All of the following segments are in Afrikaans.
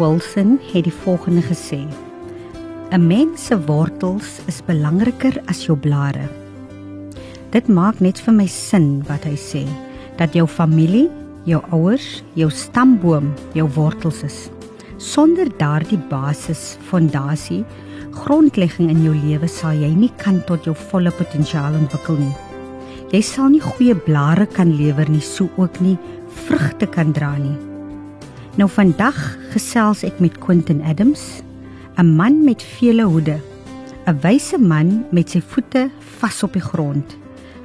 Wilson het die volgende gesê: 'n Mens se wortels is belangriker as jou blare. Dit maak net vir my sin wat hy sê dat jou familie, jou ouers, jou stamboom, jou wortels is. Sonder daardie basis, fondasie, grondlegging in jou lewe sal jy nie kan tot jou volle potensiaal ontwikkel nie. Jy sal nie goeie blare kan lewer nie, so ook nie vrugte kan dra nie. Nou vandag gesels ek met Quentin Adams, 'n man met vele hoede, 'n wyse man met sy voete vas op die grond.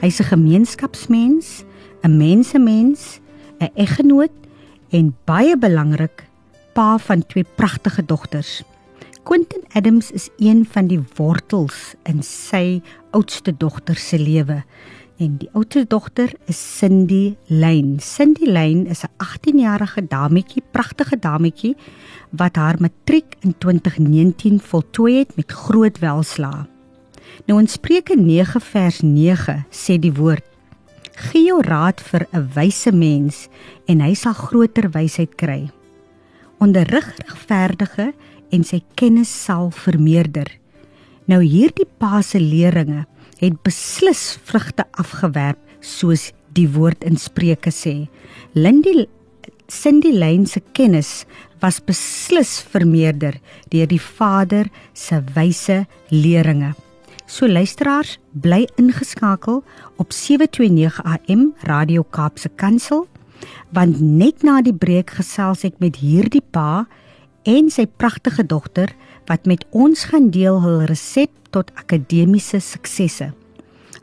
Hy's 'n gemeenskapsmens, 'n mensemens, 'n eggenoot en baie belangrik, pa van twee pragtige dogters. Quentin Adams is een van die wortels in sy oudste dogter se lewe. En die oudste dogter is Cindy Lane. Cindy Lane is 'n 18-jarige dametjie, pragtige dametjie wat haar matriek in 2019 voltooi het met groot welslae. Nou in Spreuke 9 vers 9 sê die woord: Gee jou raad vir 'n wyse mens en hy sal groter wysheid kry. Onderrig regverdige en sy kennis sal vermeerder. Nou hierdie pa se leringe het beslis vrugte afgewerp soos die woord in Spreuke sê. Lindy Cindy Lane se kennis was beslis vermeerder deur die Vader se wyse leringe. So luisteraars, bly ingeskakel op 729 AM Radio Kaapse Kansel want net na die breek gesels ek met hierdie pa en sy pragtige dogter wat met ons gaan deel hul resep tot akademiese suksesse.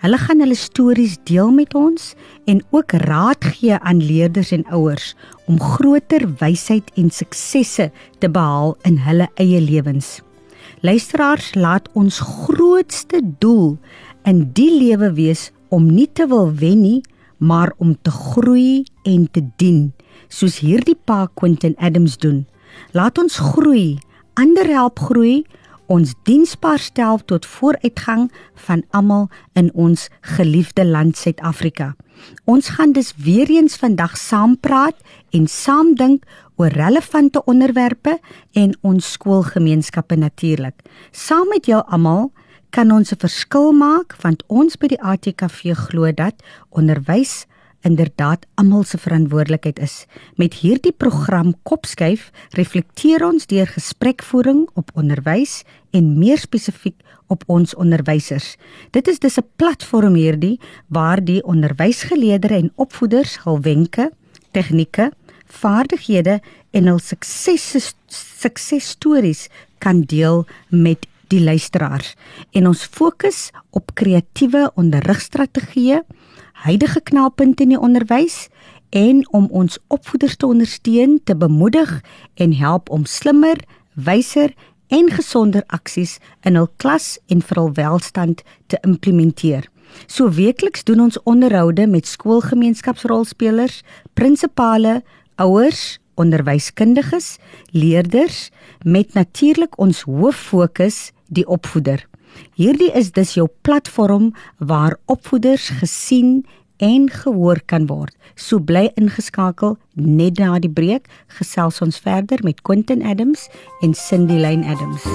Hulle gaan hulle stories deel met ons en ook raad gee aan leerders en ouers om groter wysheid en suksesse te behaal in hulle eie lewens. Luisteraars, laat ons grootste doel in die lewe wees om nie te wil wen nie, maar om te groei en te dien, soos hierdie pa Quentin Adams doen. Laat ons groei, ander help groei ons diensbaar stel tot vooruitgang van almal in ons geliefde land Suid-Afrika. Ons gaan dus weer eens vandag saam praat en saam dink oor relevante onderwerpe en ons skoolgemeenskappe natuurlik. Saam met jou almal kan ons 'n verskil maak want ons by die ATKV glo dat onderwys inderdaad almal se verantwoordelikheid is. Met hierdie program Kopskuif reflekteer ons deur gesprekvoering op onderwys en meer spesifiek op ons onderwysers. Dit is dus 'n platform hierdie waar die onderwysgeleerders en opvoeders hul wenke, tegnieke, vaardighede en hul sukses suksesstories kan deel met die luisteraars. En ons fokus op kreatiewe onderrigstrategieë huidige knelpunte in die onderwys en om ons opvoeders te ondersteun, te bemoedig en help om slimmer, wyser en gesonder aksies in hul klas en vir hul welstand te implementeer. So weekliks doen ons onderhoude met skoolgemeenskapsrolspelers, prinsipale, ouers, onderwyskundiges, leerders met natuurlik ons hoof fokus die opvoeder. Hierdie is dus jou platform waar opvoeders gesien en gehoor kan word. So bly ingeskakel net na die breek gesels ons verder met Quentin Adams en Cindy Lane Adams.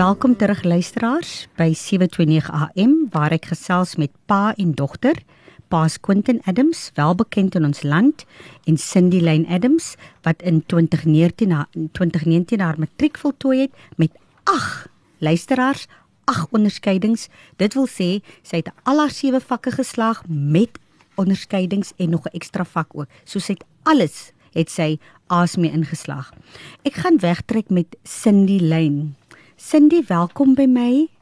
Welkom terug luisteraars by 729 AM waar ek gesels met pa en dogter Paas Quentin Adams, welbekend in ons land, en Cindy Lane Adams wat in 2019 na 2019 haar matriek voltooi het met 8 luisteraars 8 onderskeidings. Dit wil sê sy het al haar 7 vakke geslaag met onderskeidings en nog 'n ekstra vak ook. So sy het alles het sy A's mee ingeslaag. Ek gaan wegtrek met Cindy Lane. Cindy, welkom by my.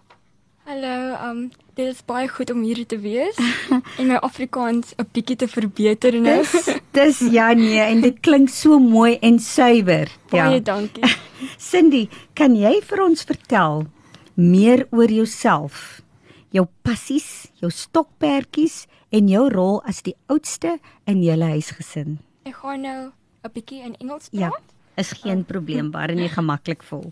Hallo, um dit is baie goed om hier te wees en my Afrikaans 'n bietjie te verbeter nou. Dis dis ja nee en dit klink so mooi en suiwer. Ja. Baie dankie. Cindy, kan jy vir ons vertel meer oor jouself? Jou passies, jou stokperdjies en jou rol as die oudste in julle huisgesin. Ek gaan nou 'n bietjie in Engels ja, praat. Ja, is geen probleem, baie nie gemaklik voel.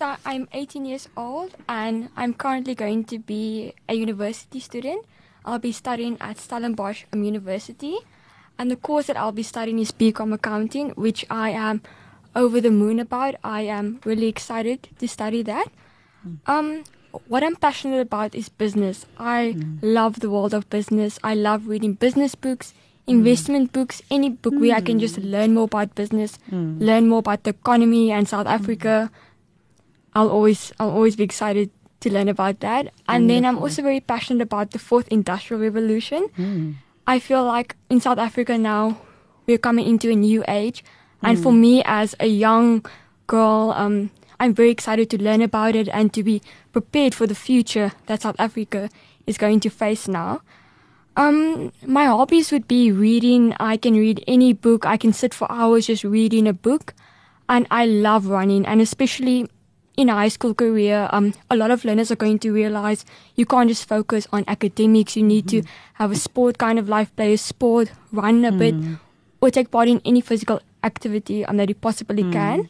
So I'm 18 years old and I'm currently going to be a university student. I'll be studying at Stellenbosch University and the course that I'll be studying is BCom accounting which I am over the moon about. I am really excited to study that. Hmm. Um what I'm passionate about is business. I mm. love the world of business. I love reading business books, investment mm. books, any book mm. where I can just hmm. learn more about business, hmm. learn more about the economy and South Africa. I'll always I'll always be excited to learn about that. And then I'm also very passionate about the fourth industrial revolution. Hmm. I feel like in South Africa now we're coming into a new age. And for me as a young girl, um, I'm very excited to learn about it and to be prepared for the future that South Africa is going to face now. Um, my hobbies would be reading. I can read any book. I can sit for hours just reading a book. And I love running and especially in a high school career, um, a lot of learners are going to realize you can't just focus on academics. You need mm-hmm. to have a sport kind of life, play a sport, run a mm. bit, or take part in any physical activity um, that you possibly mm. can.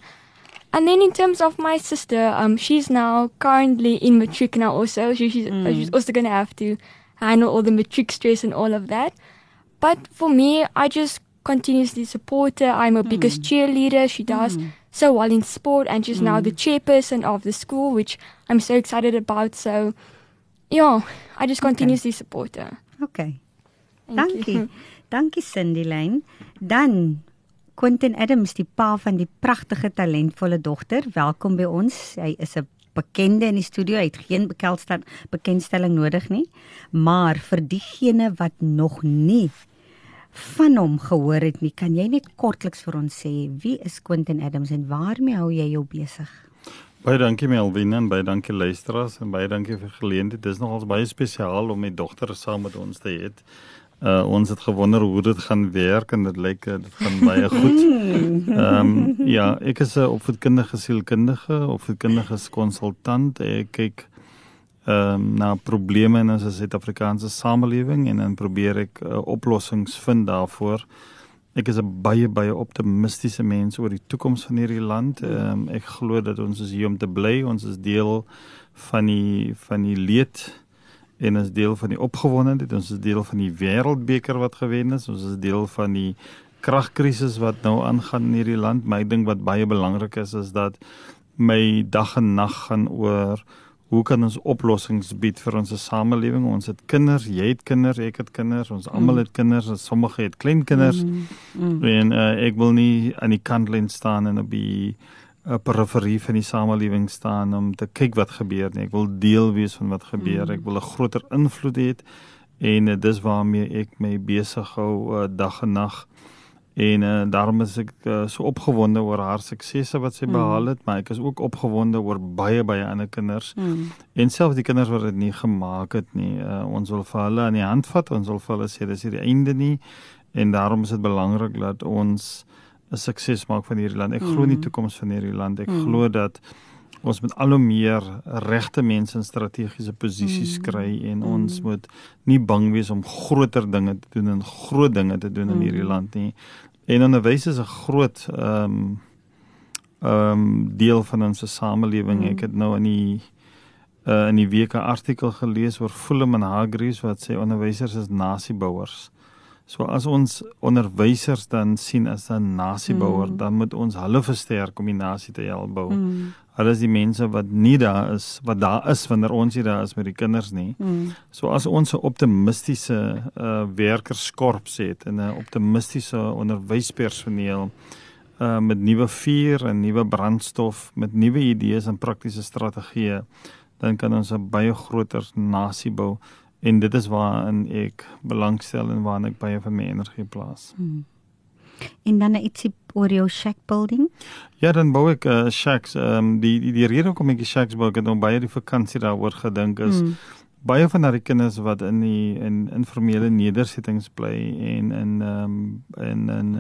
And then in terms of my sister, um, she's now currently in matric now also. She, she's, mm. she's also going to have to handle all the matric stress and all of that. But for me, I just continuously support her. I'm her mm. biggest cheerleader. She does mm. So well in sport and she's now the mm. chairperson of the school, which I'm so excited about. So, yeah, I just continuously okay. support her. Okay. Thank, Thank you. Dankie Cindy Lane. Dan Quentin Adams, die pa van die pragtige talentvolle dogter. Welkom by ons. Hy is 'n bekende in die studio. Hy het geen bekendstelling bekendstelling nodig nie. Maar vir diegene wat nog nie van hom gehoor het nie, kan jy net kortliks vir ons sê wie is Quentin Adams en waarmee hou jy jou besig? Baie dankie Melvin en baie dankie luisteraars en baie dankie vir geleentheid. Dit is nogals baie spesiaal om my dogter saam met ons te hê. Uh ons het gewonder hoe dit gaan werk en dit lyk uh, dit gaan baie goed. Ehm um, ja, ek is 'n opvoedkundige sielkundige, opvoedkundige konsultant. Ek kyk ehm um, na probleme in ons Suid-Afrikaanse samelewing en dan probeer ek uh, oplossings vind daarvoor. Ek is 'n baie baie optimistiese mens oor die toekoms van hierdie land. Ehm um, ek glo dat ons is hier om te bly. Ons is deel van die van die leed en is deel van die opgewondenheid. Ons is deel van die wêreldbeker wat gewen is. Ons is deel van die kragkrisis wat nou aangaan in hierdie land. My ding wat baie belangrik is is dat my dag en nag gaan oor hoe kan ons oplossings bied vir ons samelewing? Ons het kinders, jy het kinders, ek het kinders, ons almal mm. het kinders, sommige het kleinkinders. Mm. Mm. En uh, ek wil nie aan die kant lê staan en op die 'n periferie van die samelewing staan om te kyk wat gebeur nie. Ek wil deel wees van wat gebeur. Mm. Ek wil 'n groter invloed hê en uh, dis waarmee ek my besig hou uh, dag en nag. En uh, daarom is ek uh, so opgewonde oor haar suksesse wat sy mm. behaal het, maar ek is ook opgewonde oor baie baie ander kinders. Mm. En selfs die kinders wat dit nie gemaak het nie. Uh, ons wil vir hulle aan die hand vat. Ons wil vir hulle sê dis hier die einde nie. En daarom is dit belangrik dat ons 'n sukses maak van hierdie land. Ek glo in die mm. toekoms van hierdie land. Ek mm. glo dat ons met al hoe meer regte mense in strategiese posisies mm. kry en mm. ons moet nie bang wees om groter dinge te doen en groot dinge te doen mm. in hierdie land nie. En onderwys is 'n groot ehm um, ehm um, deel van ons samelewing. Mm. Ek het nou in die uh, in die week 'n artikel gelees oor Fulham en Hargreaves wat sê onderwysers is nasiebouers. So as ons onderwysers dan sien as 'n nasiebouer, mm. dan moet ons hulle versterk om die nasie te help bou. Mm. Hulle is die mense wat nie daar is wat daar is wanneer ons hier daar is met die kinders nie. Mm. So as ons 'n optimistiese uh werkerskorps het en 'n optimistiese onderwyspersoneel uh met nuwe vuur en nuwe brandstof, met nuwe idees en praktiese strategieë dan kan ons 'n baie groter nasie bou en dit is waarin ek belangstel en waarin ek baie van my energie plaas. Hmm. En dan ietsie oor jou shack building? Ja, dan bou ek uh, shacks. Ehm um, die, die die rede hoekom ek die shacks bou, ek het nou baie die vakansie daaroor gedink is hmm. baie van daai kinders wat in die in informele nedersettings bly en in ehm um, in in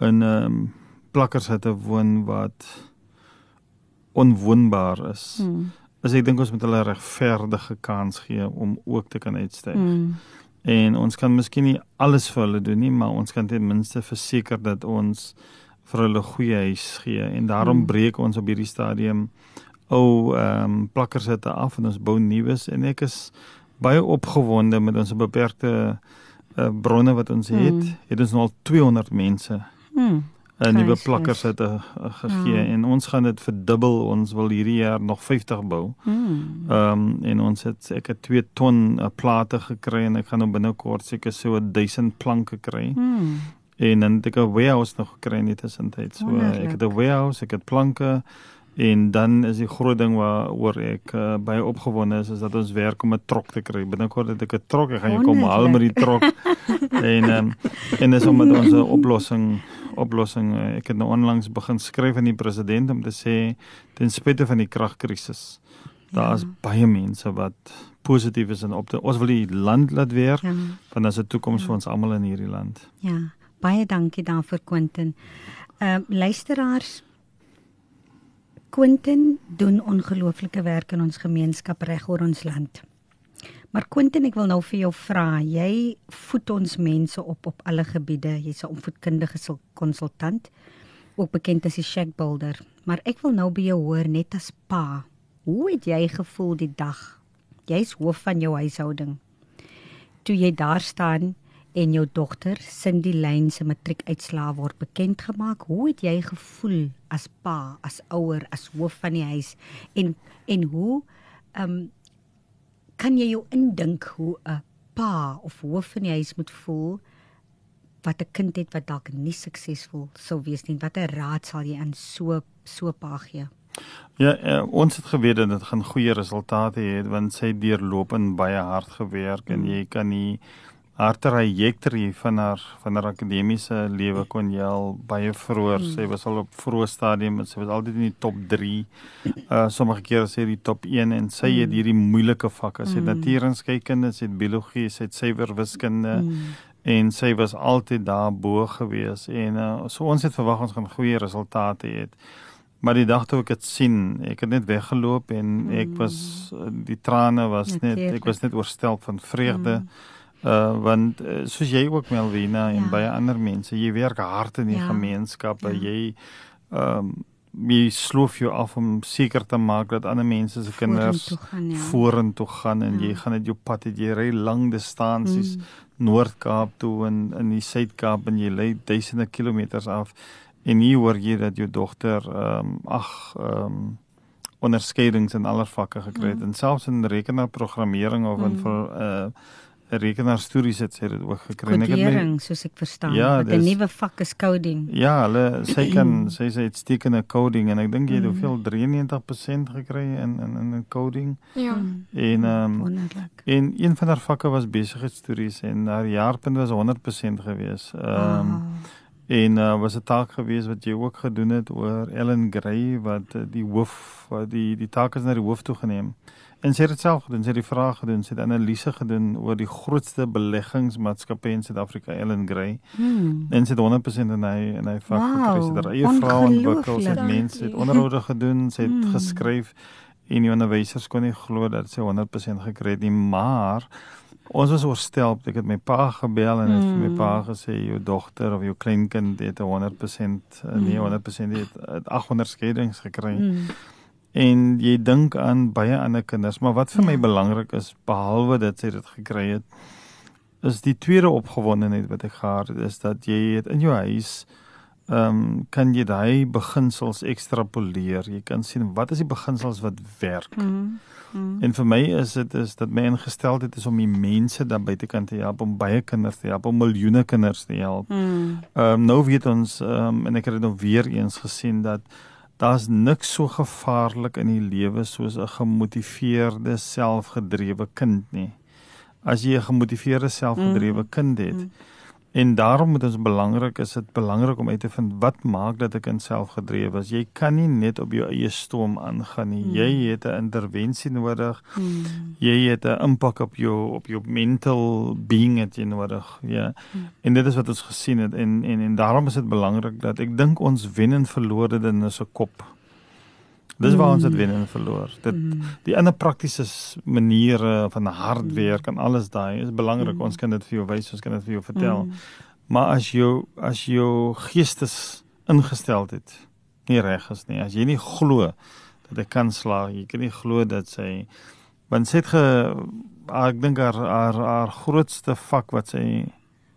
in ehm um, plakkershutte woon wat onwoonbaar is. Hmm. As ek dink ons moet hulle regverdige kans gee om ook te kan uitstyg. Hmm. En ons kan miskien nie alles vir hulle doen nie, maar ons kan ten minste verseker dat ons vir hulle goeie huis gee en daarom hmm. breek ons op hierdie stadium ou ehm um, plakkershutte af en ons bou nuus en ek is baie opgewonde met ons beperkte uh, bronne wat ons het. Hmm. Het ons nou al 200 mense. Hmm 'n nuwe plakkers het uh, gegee ja. en ons gaan dit verdubbel. Ons wil hierdie jaar nog 50 bou. Hmm. Ehm um, en ons het ek het 2 ton uh, plate gekry en ek gaan nou binnekort seker so 1000 planke kry. Hmm. En dan het ek 'n warehouse nog gekry in die tussentyd. So uh, ek het 'n warehouse, ek het planke en dan is die groot ding waaroor ek uh, baie opgewonde is is dat ons werk om 'n trok te kry. Binnekort het ek 'n trok, ek gaan jou kom haal met die trok. en um, en is om met ons oplossing oplossing. Eh, ek het nou onlangs begin skryf aan die president om te sê ten spyte van die kragkrisis, daar is ja. baie mense wat positief is en op te, ons wil die land laat weer ja. want as 'n toekoms ja. vir ons almal in hierdie land. Ja, baie dankie daarvoor Quentin. Ehm uh, luisteraars Quentin doen ongelooflike werk in ons gemeenskap reg oor ons land. Maar Quentin, ek wil nou vir jou vra, jy voed ons mense op op alle gebiede. Jy's 'n opvoedkundige konsultant, ook bekend as 'n shack builder. Maar ek wil nou by jou hoor net as pa. Hoe het jy gevoel die dag? Jy's hoof van jou huishouding. Toe jy daar staan en jou dogter Cindy Lane se matriekuitslae word bekend gemaak, hoe het jy gevoel as pa, as ouer, as hoof van die huis en en hoe ehm um, kan jy jou indink hoe 'n pa of hoof van die huis moet voel wat 'n kind het wat dalk nie suksesvol sou wees nie? Watter raad sal jy aan so so pa gee? Ja, uh, ons het geweet dat dit gaan goeie resultate hê want sy deurlopend baie hard gewerk mm. en jy kan nie haar trajectory van haar van haar akademiese lewe kon jy al baie vroeër hmm. sy was al op vroeë stadium en sy was altyd in die top 3 uh sommige kere sê die top 1 en sy het hmm. hierdie moeilike vakke sy het hmm. natuurskeikunde sy het biologie sy het suiwer wiskunde hmm. en sy was altyd daar bo gewees en uh, so ons het verwag ons gaan goeie resultate hê maar die dag toe ek dit sien ek het net weggeloop en ek was die trane was net ek was net oorstel van vreugde hmm Uh want uh, soos jy ook Melvina en ja. baie ander mense, jy werk hard in die ja. gemeenskappe. Ja. Jy ehm um, jy sloof jou af om seker te maak dat ander mense se kinders vorentoe gaan, ja. gaan en ja. jy gaan net jou pad het jy ry lang distansies mm. Noord-Kaap toe en in die Suid-Kaap en jy lê duisende kilometers af en hier hoor jy dat jou dogter ehm um, ag ehm um, onderskeidings in aller vakke gekry het mm. en selfs in rekenaarprogrammering of mm. in vir uh 'n rekenaarstories het sy dit ook gekry. My soos ek verstaan, ja, met 'n nuwe vak is coding. Ja, hulle sy kan sy sê dit steek in 'n coding en ek dink jy het mm. hoeveel 93% gekry in in in 'n coding. Ja. En ehm um, en een van haar vakke was besigheidstories en haar jaarpunt was 100% gewees. Ehm um, oh. En uh, was 'n taak gewees wat jy ook gedoen het oor Ellen Gray wat uh, die hoof die die taak is na die hoof toe geneem. En sy het dit self gedoen, sy het die vraag gedoen, sy het analise gedoen oor die grootste beleggingsmaatskappy in Suid-Afrika, Ellen Gray. Hmm. En sy het 100% in hy in hy vak wow, gekry. Sy het eie vrou ontwikkel, sy het mense, sy het onderhoude gedoen, sy het hmm. geskryf en die onderwysers kon nie glo dat sy 100% gekry het nie, maar ons was oorstel, ek het my pa gebel en het hmm. my pa gesê jou dogter of jou kleinkind het 100% nee, 100% het 800 skedings gekry. Hmm en jy dink aan baie ander kinders, maar wat vir ja. my belangrik is behalwe dit sy dit gekry het, is die tweede opgewondenheid wat ek gehad het, is dat jy het in jou huis ehm um, kan jy daai beginsels ekstrapoleer. Jy kan sien wat is die beginsels wat werk. Mm -hmm. En vir my is dit is dat my ingesteldheid is om die mense daar buitekant te help om baie kinders te help, om miljoene kinders te help. Mhm. Ehm mm um, nou weet ons ehm um, en ek het dit nou weer eens gesien dat daar's niks so gevaarlik in die lewe soos 'n gemotiveerde, selfgedrewe kind nie. As jy 'n gemotiveerde, selfgedrewe mm. kind het, mm. En daarom moet ons belangrik is dit belangrik om uit te vind wat maak dat 'n kind selfgedrewe is. Jy kan nie net op jou eie stoom aangaan nie. Hmm. Jy het 'n intervensie nodig. Hmm. Jy het 'n impak op jou op jou mental being het jy nodig. Ja. Hmm. En dit is wat ons gesien het en en en daarom is dit belangrik dat ek dink ons wen en verloor dit in 'n se kop. Dis waar ons dit wen en verloor. Dit mm. die ander praktiese maniere van hardware kan alles daai is belangrik. Mm. Ons kan dit vir jou wys, ons kan dit vir jou vertel. Mm. Maar as jou as jou geestes ingesteldheid nie reg is nie, as jy nie glo dat jy kan slaag, jy kan nie glo dat sy want sy het ge ek dink haar haar haar grootste vak wat sy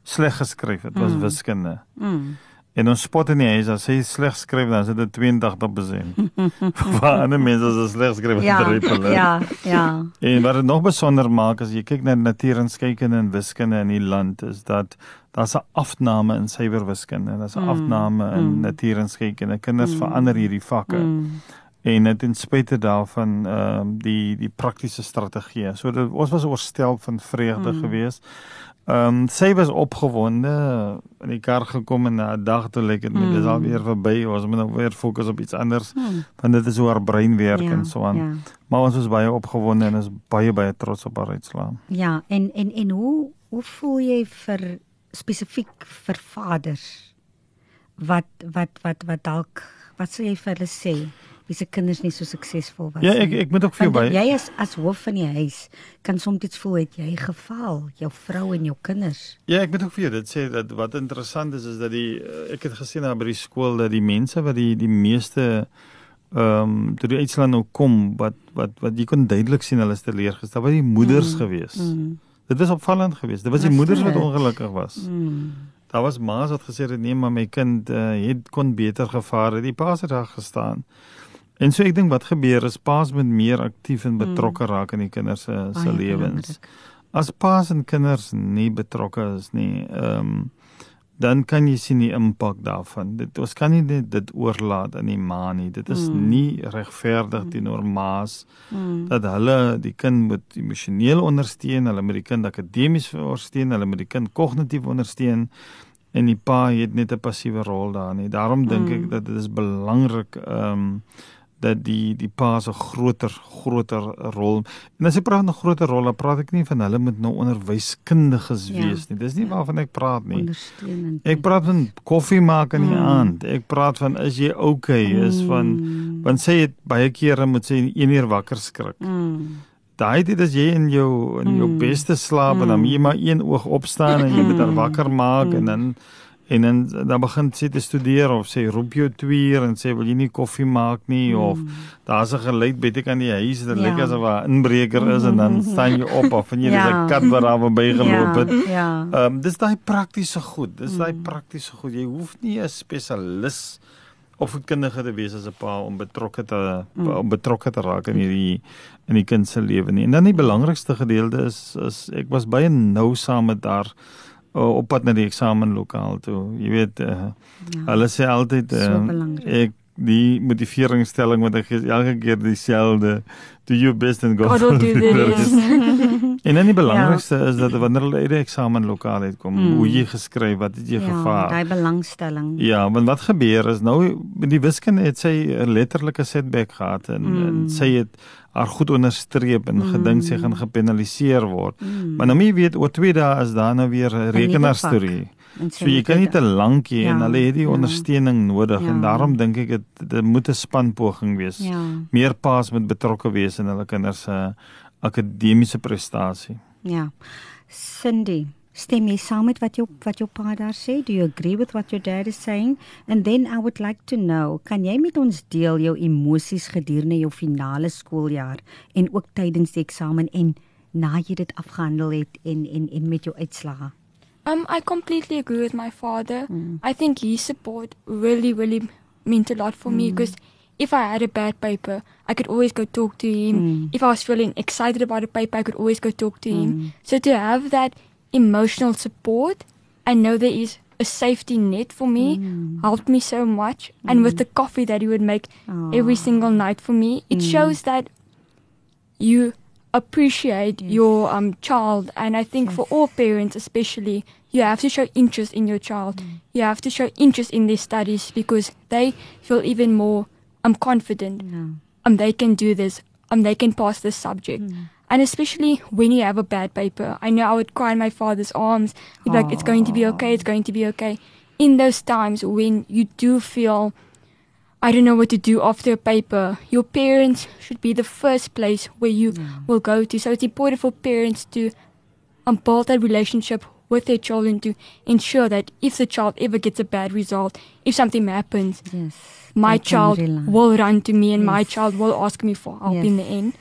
sleg geskryf het was mm. wiskunde. Mm. En ons spot in die huis as hy sleg skryf dan is dit 82%. Waar ander mense as sleg skryf ja, triple. Ja, ja. En wat dit nog besonder maak as jy kyk na natuur en skeikende en wiskunde in die land is dat daar's 'n afname in suiwer wiskunde en daar's 'n mm, afname in mm. natuur en skeikende. Kinders mm, verander hierdie vakke. Mm. En dit ten spyte daarvan ehm um, die die praktiese strategieë. So dit, ons was oorstel van vreugde mm. geweest. Ehm um, sy was opgewonde in die kar gekom en na 'n dag toe lyk dit met dis al weer verby. Ons moet nou weer fokus op iets anders hmm. want dit is hoe haar brein werk ja, en so aan. Ja. Maar ons was baie opgewonde en is baie baie trots op haar uitslaa. Ja, en en en hoe hoe voel jy vir spesifiek vir vaders wat wat wat wat dalk wat sou jy vir hulle sê? Wie se kinders nie so suksesvol was nie. Ja, ek ek moet ook vir jou by. Jy is as hoof van die huis kan soms iets voel het jy gefaal, jou vrou en jou kinders. Ja, ek moet ook vir jou dit sê dat wat interessant is is dat die eh, ek het gesien daar by die skool dat die mense wat die die meeste ehm um, toe die uitslag nou kom wat wat wat jy kon duidelik sien hulle is teleurgestel, wat die moeders mm, gewees. Mm. Dit was opvallend geweest. Dit was die moeders wat ongelukkig was. Mm. Daar was ma's wat gesê het nee, maar my kind uh, het kon beter gevaar het. Die pa's het daar gestaan. En so ek dink wat gebeur is paas moet meer aktief en betrokke mm. raak in die kinders se se lewens. As paas en kinders nie betrokke is nie, ehm um, dan kan jy sien die impak daarvan. Dit ons kan nie dit, dit oorlaat aan die ma nie. Dit is mm. nie regverdig teenoor ma's mm. dat hulle die kind moet emosioneel ondersteun, hulle moet die kind akademies ondersteun, hulle moet die kind kognitief ondersteun en die pa het net 'n passiewe rol daarin. Daarom dink mm. ek dat dit is belangrik ehm um, dat die die pa se groter groter rol. En as ek praat van 'n groter rol, dan praat ek nie van hulle moet nou onderwyskundiges ja. wees nie. Dis nie ja. waarvan ek praat nie. Ondersteunend. Ek praat van koffie maak in die mm. aand. Ek praat van is jy okay? Is van mm. want sê dit baie kere moet sê 1 uur wakker skrik. Mm. Daai dit as jy in jou in jou mm. beste slaap mm. en dan jy maar een oog opstaan en jy moet dan mm. wakker maak mm. en dan en dan dan begin sy te studeer of sê roep jou tweer en sê wil jy nie koffie maak nie mm. of daar's 'n geluid baie kan die huis dit ja. lyk asof 'n inbreker is en dan staan jy op of en jy ja. is 'n kat wat daar verby geloop het. Ja. Ehm ja. um, dis daai praktiese goed. Dis daai mm. praktiese goed. Jy hoef nie 'n spesialis of 'n kindige te wees as 'n pa om betrokke te mm. om betrokke te raak in hierdie in die kind se lewe nie. En dan die belangrikste gedeelte is is ek was baie nou saam met daar op pad na die eksamenlokaal toe. Jy weet, uh, ja, hulle sê altyd uh, ek die motiveringsstelling wat ek elke keer dieselfde do your best and go for it. en dan die belangrikste ja. is dat wanneer hulle uit die eksamenlokaal uitkom, mm. hoe jy geskryf, wat het jy ja, gevaar? Daai belangstelling. Ja, want wat gebeur is nou met die wiskunde het sy 'n letterlike setback gehad en, mm. en sy het haar goed onderstreep en mm. gedink sy gaan gepenaliseer word. Mm. Maar nou jy weet oor 2 dae is daar nou weer 'n rekenaarstorie. So jy kan nie te lank hê ja, en hulle het die ja. ondersteuning nodig ja. en daarom dink ek dit dit moet 'n spanpoging wees. Ja. Meer paas moet betrokke wees in hulle kinders se akademiese prestasie. Ja. Cindy, Stem jy saam met wat jou wat jou pa daar sê? Do you agree with what your dad is saying? And then I would like to know, kan jy met ons deel jou emosies gedurende jou finale skooljaar en ook tydens die eksamen en na jy dit afgehandel het en en en met jou uitslae? Um I completely agree with my father. Mm. I think his support really really meant a lot for mm. me because if I had a bad paper, I could always go talk to him. Mm. If I was feeling excited about a paper, I could always go talk to him. Mm. So to have that emotional support and know there is a safety net for me, Mm. helped me so much. And with the coffee that he would make every Ah. single night for me, it Mm. shows that you appreciate Yes. your um child. And I think for all parents, especially, you have to show interest in your child. Mm. You have to show interest in their studies because they feel even more um confident. Ja. Um, they can do this. Um, they can pass this subject. Mm. And especially when you have a bad paper, I know I would cry in my father's arms. He'd be like, "It's going to be okay. It's going to be okay." In those times when you do feel, I don't know what to do after a paper, your parents should be the first place where you will go to. So it's important for parents to um, build that relationship with their children to ensure that if the child ever gets a bad result, if something happens, Yes. my child will run to me and my child will ask me for help Yes. in the end.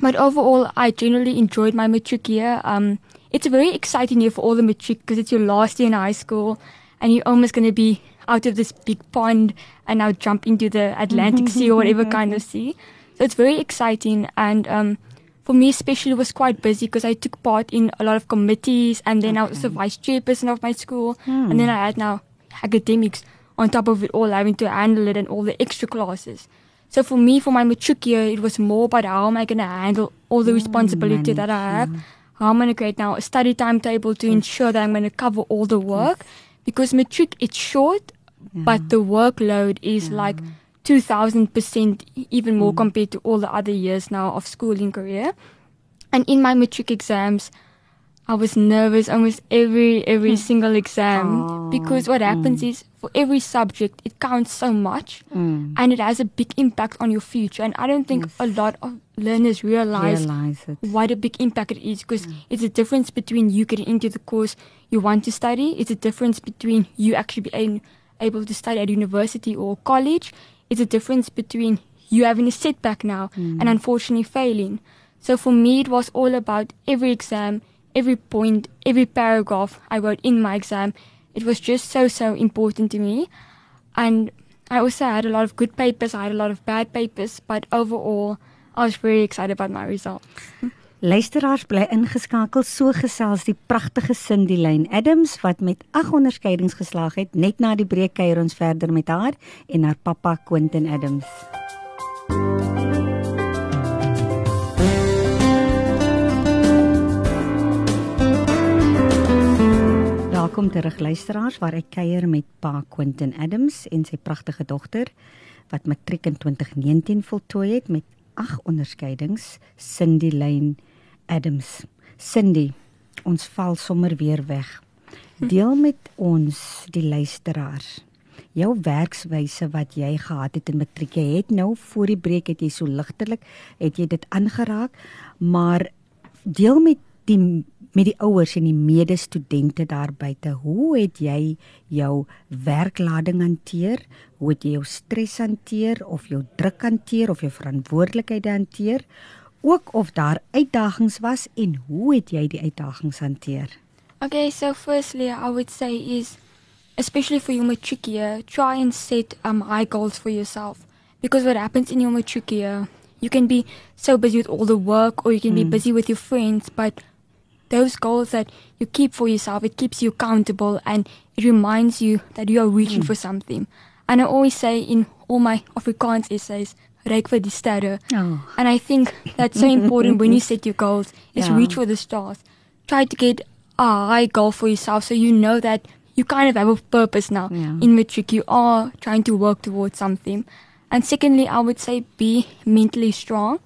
But overall, I generally enjoyed my matric year. Um, it's a very exciting year for all the matric because it's your last year in high school and you're almost going to be out of this big pond and now jump into the Atlantic Sea or whatever kind of sea. So it's very exciting. And um, for me, especially, it was quite busy because I took part in a lot of committees and then I was the vice chairperson of my school. And then I had now academics on top of it all, having to handle it and all the extra classes. So for me, for my matric year, it was more about how am I going to handle all the mm, responsibility that I have. How am I going to create now a study timetable to ensure that I'm going to cover all the work. Because matric, it's short, but the workload is like 2000% e- even more mm. compared to all the other years now of schooling career. And in my matric exams, I was nervous almost every every hmm. single exam. Oh, because what happens hmm. is for every subject it counts so much Mm. and it has a big impact on your future. And I don't think Yes. a lot of learners realize Realize it. what a big impact it is because hmm. it's a difference between you getting into the course you want to study it's a difference between you actually being able to study at university or college it's a difference between you having a setback now and unfortunately failing. So for me it was all about every exam every point every paragraph i wrote in my exam it was just so so important to me and I also had a lot of good papers, I had a lot of bad papers, but overall, I was very excited about my results. Luisteraars bly ingeskakel so gesels die pragtige Cindy Lane Adams wat met 8 onderskeidings geslaag het. Net na die breek kuier ons verder met haar en haar pappa Quentin Adams. Welkom terug luisteraars waar ek kuier met pa Quentin Adams en sy pragtige dogter wat matriek in 2019 voltooi het met 8 onderskeidings, Cindy Lane Adams. Cindy, ons val sommer weer weg. Deel met ons die luisteraars jou werkswyse wat jy gehad het in matriek. Jy het nou voor die breek het jy so ligtelik het jy dit aangeraak, maar deel met die met die ouers en die medestudente daar buite. Hoe het jy jou werklading hanteer? Hoe het jy jou stres hanteer of jou druk hanteer of jou verantwoordelikhede hanteer? Ook of daar uitdagings was en hoe het jy die uitdagings hanteer? Okay, so firstly, I would say is, especially for your matric year, try and set um, high goals for yourself. Because what happens in your matric year, you can be so busy with all the work or you can be busy with your friends, but those goals that you keep for yourself, it keeps you accountable and it reminds you that you are reaching hmm. for something. And I always say in all my Afrikaans essays, reik vir die sterre. Oh. And I think that's so important when you set your goals is Yeah. reach for the stars. Try to get a high goal for yourself so you know that you kind of have a purpose now. Yeah. In matric you are trying to work towards something. And secondly, I would say be mentally strong.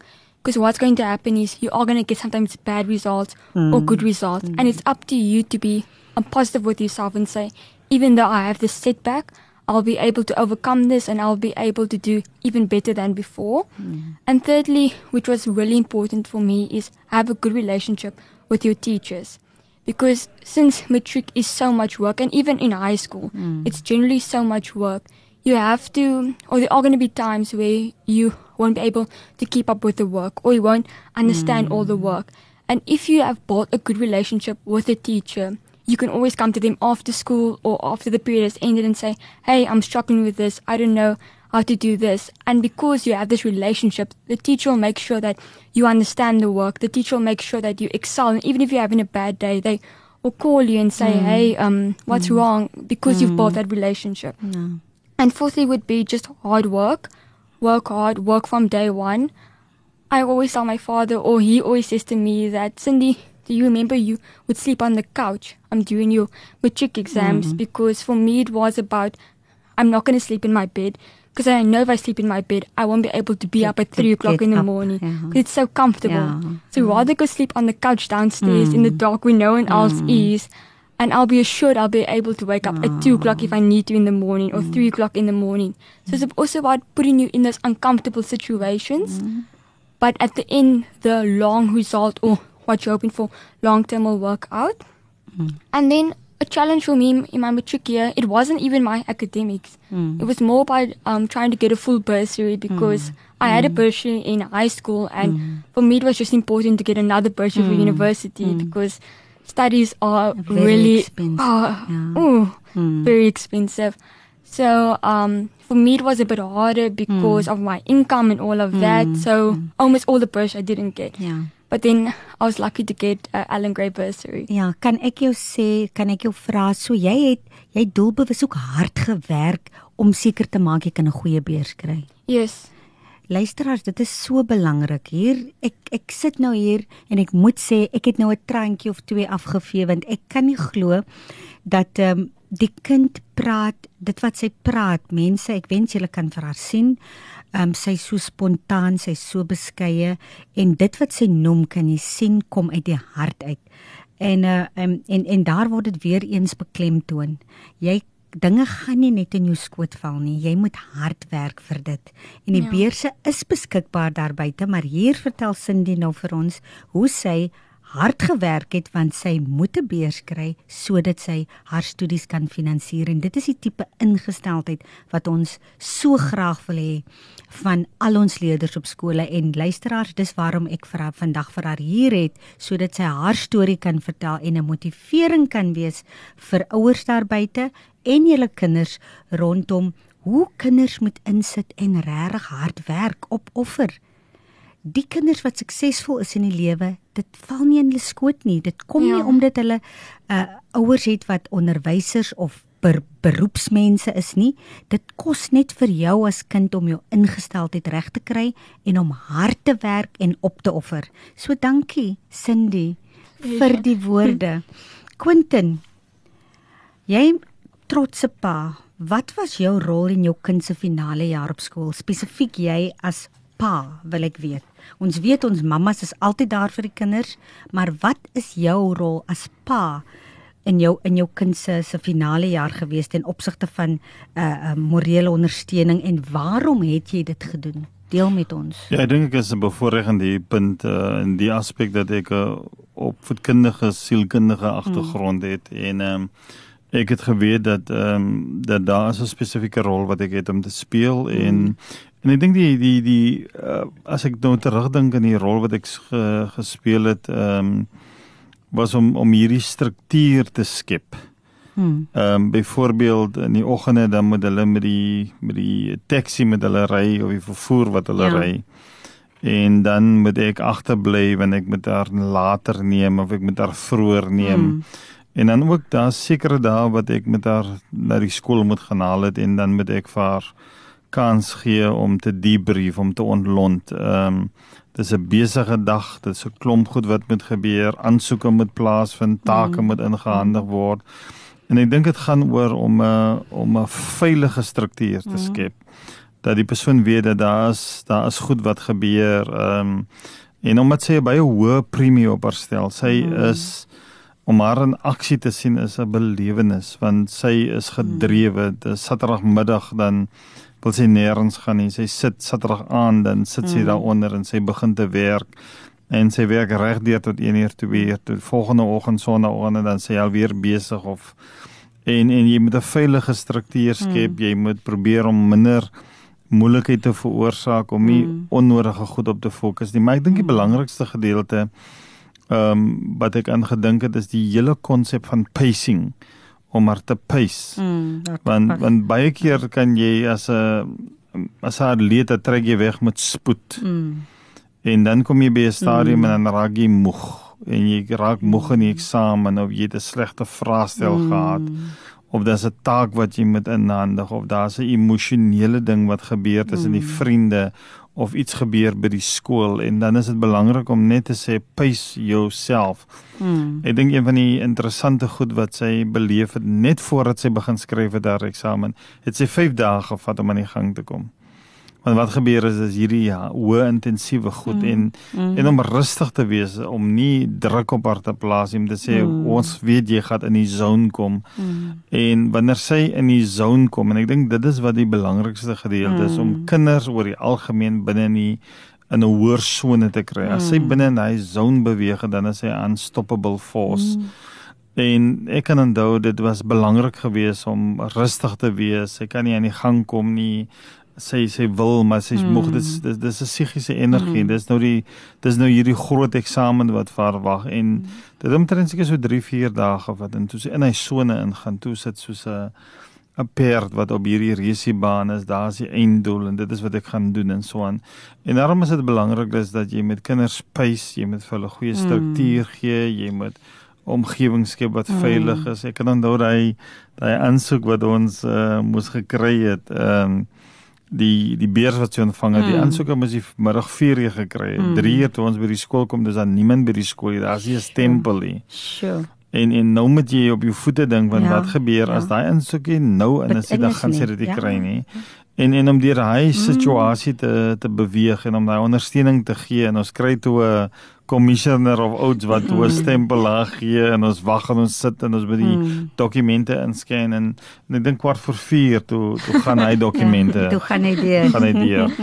Because what's going to happen is you are going to get sometimes bad results or mm. good results. And mm. it's up to you to be um, positive with yourself and say, even though I have this setback, I'll be able to overcome this and I'll be able to do even better than before. Mm. And thirdly, which was really important for me, is have a good relationship with your teachers. Because since matric is so much work, and even in high school, it's generally so much work, you have to, or there are going to be times where you won't be able to keep up with the work, or you won't understand all the work. And if you have built a good relationship with a teacher, you can always come to them after school or after the period has ended and say, Hey, I'm struggling with this. I don't know how to do this. And because you have this relationship, the teacher will make sure that you understand the work. The teacher will make sure that you excel. And even if you're having a bad day, they will call you and say, Mm. "Hey, um, what's Mm. wrong?" Because you've built Mm. that relationship. And fourthly would be just hard work. Work hard, work from day one. I always tell my father, or he always says to me that, Cindy, do you remember you would sleep on the couch? I'm doing your matric exams Mhm. because for me it was about, I'm not going to sleep in my bed because I know if I sleep in my bed, I won't be able to be up at three o'clock in the up, morning. ja. 'Cause It's so comfortable. Ja. So rather go sleep on the couch downstairs in the Mm. dark where no one else Mm. is. And I'll be assured I'll be able to wake up at two o'clock if I need to in the morning or three o'clock in the morning. So it's also about putting you in those uncomfortable situations. But at the end, the long result or what you're hoping for long term will work out. And then a challenge for me in my matric year, it wasn't even my academics. Mm. It was more about um, trying to get a full bursary because I had a bursary in high school, and for me it was just important to get another bursary for Mm. university Mm. because studies are Very really expensive, ah, yeah. ooh, Mm. very expensive. So um, for me it was a bit harder because of my income and all of that. Mm. So almost all the bursary I didn't get. Ja. But then I was lucky to get uh, Alan Gray bursary. Ja, kan ek jou sê, kan ek jou vra, so jy het jy doelbewus ook hard gewerk om seker te maak jy kan 'n goeie beurs kry. Yes. Luisteraars, dit is so belangrik. Hier ek ek sit nou hier en ek moet sê ek het nou 'n traantjie of twee afgevee want ek kan nie glo dat ehm um, die kind praat dit wat sy praat. Mense, ek wens julle kan vir haar sien. Ehm um, sy is so spontaan, sy is so beskeie en dit wat sy noem kan jy sien kom uit die hart uit. En uh um, en en daar word dit weer eens beklemtoon. Jy dinge gaan nie net in jou skoot val nie. Jy moet hard werk vir dit. En die Ja. beurse is beskikbaar daar buite, maar hier vertel Cindy nou vir ons hoe sy hard gewerk het want sy moet 'n beurs kry sodat sy haar studies kan finansier. En dit is die tipe ingesteldheid wat ons so graag wil hê van al ons leerders op skole en luisteraars. Dis waarom ek vir haar vandag vir haar hier het sodat sy haar storie kan vertel en 'n motivering kan wees vir ouers daar buite en julle kinders rondom hoe kinders moet insit en regtig hard werk opoffer die kinders wat suksesvol is in die lewe, dit val nie in hulle skoot nie. Dit kom ja. nie omdat hulle uh ouers het wat onderwysers of ber, beroepsmense is nie. Dit kos net vir jou as kind om jou ingesteldheid reg te kry en om hard te werk en op te offer. So dankie Cindy vir Ja. die woorde. Quentin, jy trotse pa, wat was jou rol in jou kind se finale jaar op skool? Spesifiek jy as pa, wil ek weet. Ons weet ons mammas is altyd daar vir die kinders, maar wat is jou rol as pa in jou in jou kind se se finale jaar gewees ten opsigte van 'n uh, uh, morele ondersteuning en waarom het jy dit gedoen? Deel met ons. Ja, ek dink ek is 'n bevoorregende die punt uh, in die aspek dat ek 'n uh, opvoedkundige sielkundige agtergrond het en ehm um, ek het geweet dat ehm um, dat daar 'n spesifieke rol wat ek het om te speel en en ek dink die die die uh, as ek nou terugdink aan die rol wat ek ge, gespeel het ehm um, was om om hierdie struktuur te skep. Hmm. Ehm um, byvoorbeeld in die oggende dan moet hulle met die met die taxi met hulle ry of die vervoer wat hulle Ja. ry. En dan moet ek agterbly wanneer ek met haar later neem of ek met haar vroeër neem. Hmm. En dan ook daar sekere dae wat ek met haar na die skool moet gaan haal het en dan moet ek vir haar kans gee om te debrief, om te ontlont. Ehm um, dis 'n besige dag, dit is 'n klomp goed wat moet gebeur, aansoeke moet plaasvind, take Mm. moet ingehandig word. En ek dink dit gaan oor om 'n om 'n veilige struktuur te Mm. skep dat die persoon weet dat daar is daar is goed wat gebeur. Ehm um, en omdat sy baie hoë premie op haar stel, sy Mm. is om haar in aksie te sien is 'n belewenis want sy is gedrewe. Dis Saterdagmiddag dan wil sy nêrens gaan nie. Sy sit Saterdag aan dan sit sy Mm. daaronder en sy begin te werk en sy werk regdeur tot 1 uur 2 uur tot volgende oggend sonnaand en dan sy alweer besig of en en jy moet 'n veilige struktuur skep. Mm. Jy moet probeer om minder moeilikheid te veroorsaak om nie Mm. onnodige goed op te fokus nie. Maar ek dink die Mm. belangrikste gedeelte ehm um, wat ek aan gedink het is die hele konsep van pacing om maar te pace. Dat Want pas. want baie keer kan jy as 'n as 'n atleet trek jy weg met spoed Hmm. en dan kom jy by 'n stadium Mm. en dan raak jy moeg en jy raak moeg in die eksamen of jy het 'n slegte vraestel mm. gehad of daar's 'n taak wat jy moet inhandig of daar's 'n emosionele ding wat gebeur tussen mm. die vriende of iets gebeur by die skool en dan is dit belangrik om net te sê pace yourself. Mm. Ek dink een van die interessante goed wat sy beleef het net voordat sy begin skryf vir haar eksamen, het sy 5 dae gevat om aan die gang te kom. Want wat gebeur is is hierdie ja, hoë intensiewe goed mm. en mm. en om rustig te wees om nie druk op haar te plaas om te sê mm. ons weet jy gaan in die zone kom. Mm. En wanneer sy in die zone kom en ek dink dit is wat die belangrikste gedeelte mm. is om mm. kinders oor die algemeen binne in die in 'n hoër sone te kry. As sy mm. binne in hy zone beweeg dan is hy unstoppable force. Mm. En ek kan onthou dit was belangrik geweest om rustig te wees. Sy kan nie aan die gang kom nie sy sy wil maar sy mm. moeg dit dis dis 'n psigiese energie. Mm. Dis nou die dis nou hierdie groot eksamen wat verwag en mm. dit omtrent seker so 3 4 dae gevat en toe sy in hy sone ingaan toe sit soos 'n 'n perd wat op hierdie resiebaan is. Daar's die einddoel en dit is wat ek gaan doen en so aan. En daarom is dit belangrik is dat jy met kinders pace, jy moet vir hulle goeie mm. struktuur mm. gee, jy moet omgewing skep wat mm. veilig is. Ek kan onthou daai daai aansoek wat ons uh, moes gekry het. Ehm um, die die beers wat sy ontvang het, mm. die aansoeke moes die middag 4 uur gekry het. 3 mm. uur toe ons by die skool kom, dis dan niemand by die skool nie. Daar's nie 'n stempel nie. Sure. En en nou moet jy op jou voete dink want ja, wat gebeur ja. as daai aansoekie nou in 'n sit dan gaan sy dit ja. kry nie. En en om deur hy mm. situasie te te beweeg en om daai ondersteuning te gee en ons kry toe 'n commissioner of ouds wat mm. stempel laag gee en ons wag en ons sit en ons by die mm. dokumente inscan en, en ek dink kwart voor 4 toe toe gaan hy dokumente. ja, toe gaan hy deur. gaan hy deur.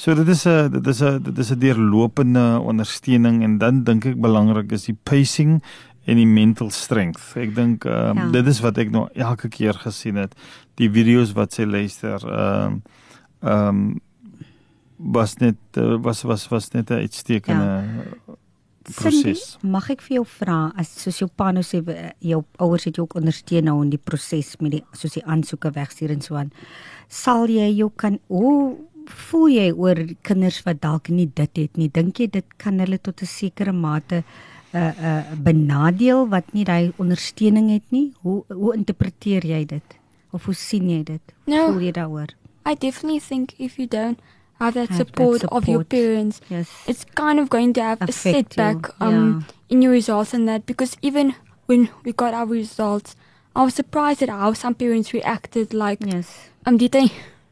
So dit is 'n dit is 'n dit is 'n deurlopende ondersteuning en dan dink ek belangrik is die pacing en die mental strength. Ek dink um, ja. dit is wat ek nou elke keer gesien het. Die video's wat sy luister ehm um, ehm um, was net was was was net 'n uitstekende ja proses. Mag ek vir jou vra as soos jou pa nou sê jou ouers het jou ook ondersteun nou in die proses met die soos die aansoeke wegstuur en so aan. Sal jy jou kan hoe voel jy oor kinders wat dalk nie dit het nie? Dink jy dit kan hulle tot 'n sekere mate 'n uh, eh, 'n uh, eh, benadeel wat nie daai ondersteuning het nie? Hoe hoe interpreteer jy dit? Of hoe sien jy dit? No, voel jy daaroor? I definitely think if you don't have that, have support, that support, of your parents, yes. it's kind of going to have Affect a setback um, yeah. in your results and that because even when we got our results, I was surprised at how some parents reacted. Like, yes. um, did they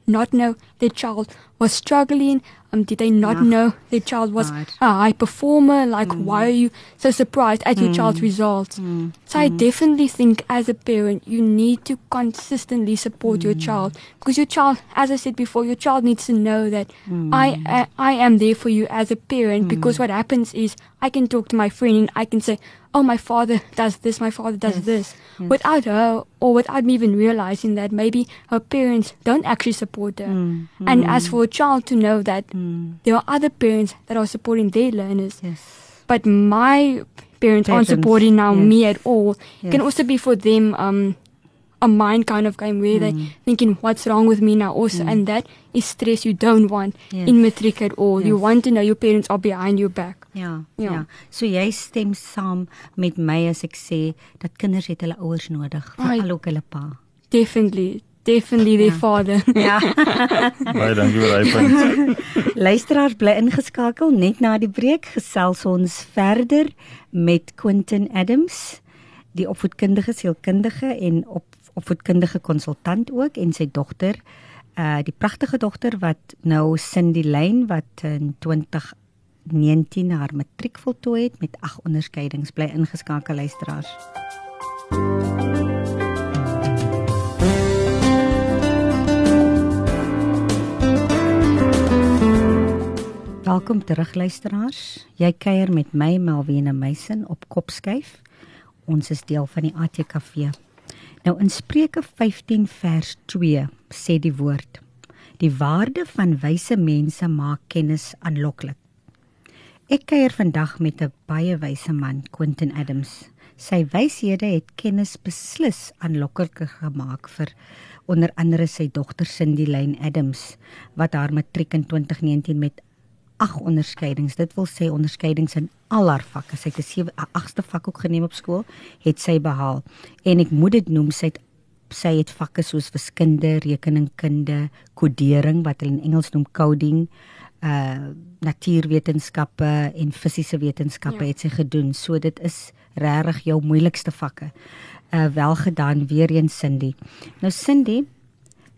not know their child was struggling? Um, did they not know their child was right. a high performer? Like, mm. why are you so surprised at mm. your child's results? Mm. So I mm. definitely think as a parent, you need to consistently support your mm. child because your child, as I said before, your child needs to know that mm. I, uh, I am there for you as a parent because what happens is I can talk to my friend and I can say, oh, my father does this, my father does yes. this, yes. without her or without me even realizing that maybe her parents don't actually support her. Mm. And mm. as for a child to know that mm. there are other parents that are supporting their learners, yes. but my parents, parents aren't supporting now me at all, it can also be for them um, a mind kind of game where mm. they thinking what's wrong with me now also and that is stress you don't want in matric at all you want to know your parents are behind your back ja, ja. ja. So jy stem saam met my as ek sê dat kinders het hulle ouers nodig veral ook hulle pa. Definitely definitely ja. their father ja. Baie dankie vir daai punt. Luisteraars bly ingeskakel net na die breek. Gesels ons verder met Quentin Adams die opvoedkundige sielkundige en op opvoedkundige konsultant ook en sy dogter uh die pragtige dogter wat nou Cindy Lane wat in 2019 haar matriek voltooi het met ag onderskeidings bly ingeskakel luisteraars. Welkom terug luisteraars. Jy kuier met my Melvina Meisen op Kopskyf. Ons is deel van die ATKV. Nou in Spreuke 15 vers 2 sê die woord: Die waarde van wyse mense maak kennis aanloklik. Ek kuier vandag met 'n baie wyse man, Quentin Adams. Sy wyshede het kennis beslis aanloklik gemaak vir onder andere sy dogter Cindy Lane Adams wat haar matriek in 2019 met 8 onderskeidings. Dit wil sê onderskeidings in al haar vakke. Sy het 'n 7 8ste vak ook geneem op skool, het sy behaal. En ek moet dit noem, sy het sy het vakke soos wiskunde, rekeningkunde, kodering wat hulle in Engels noem coding, uh natuurwetenskappe en fisiese wetenskappe ja. het sy gedoen. So dit is regtig jou moeilikste vakke. Uh wel gedaan weer eens Cindy. Nou Cindy,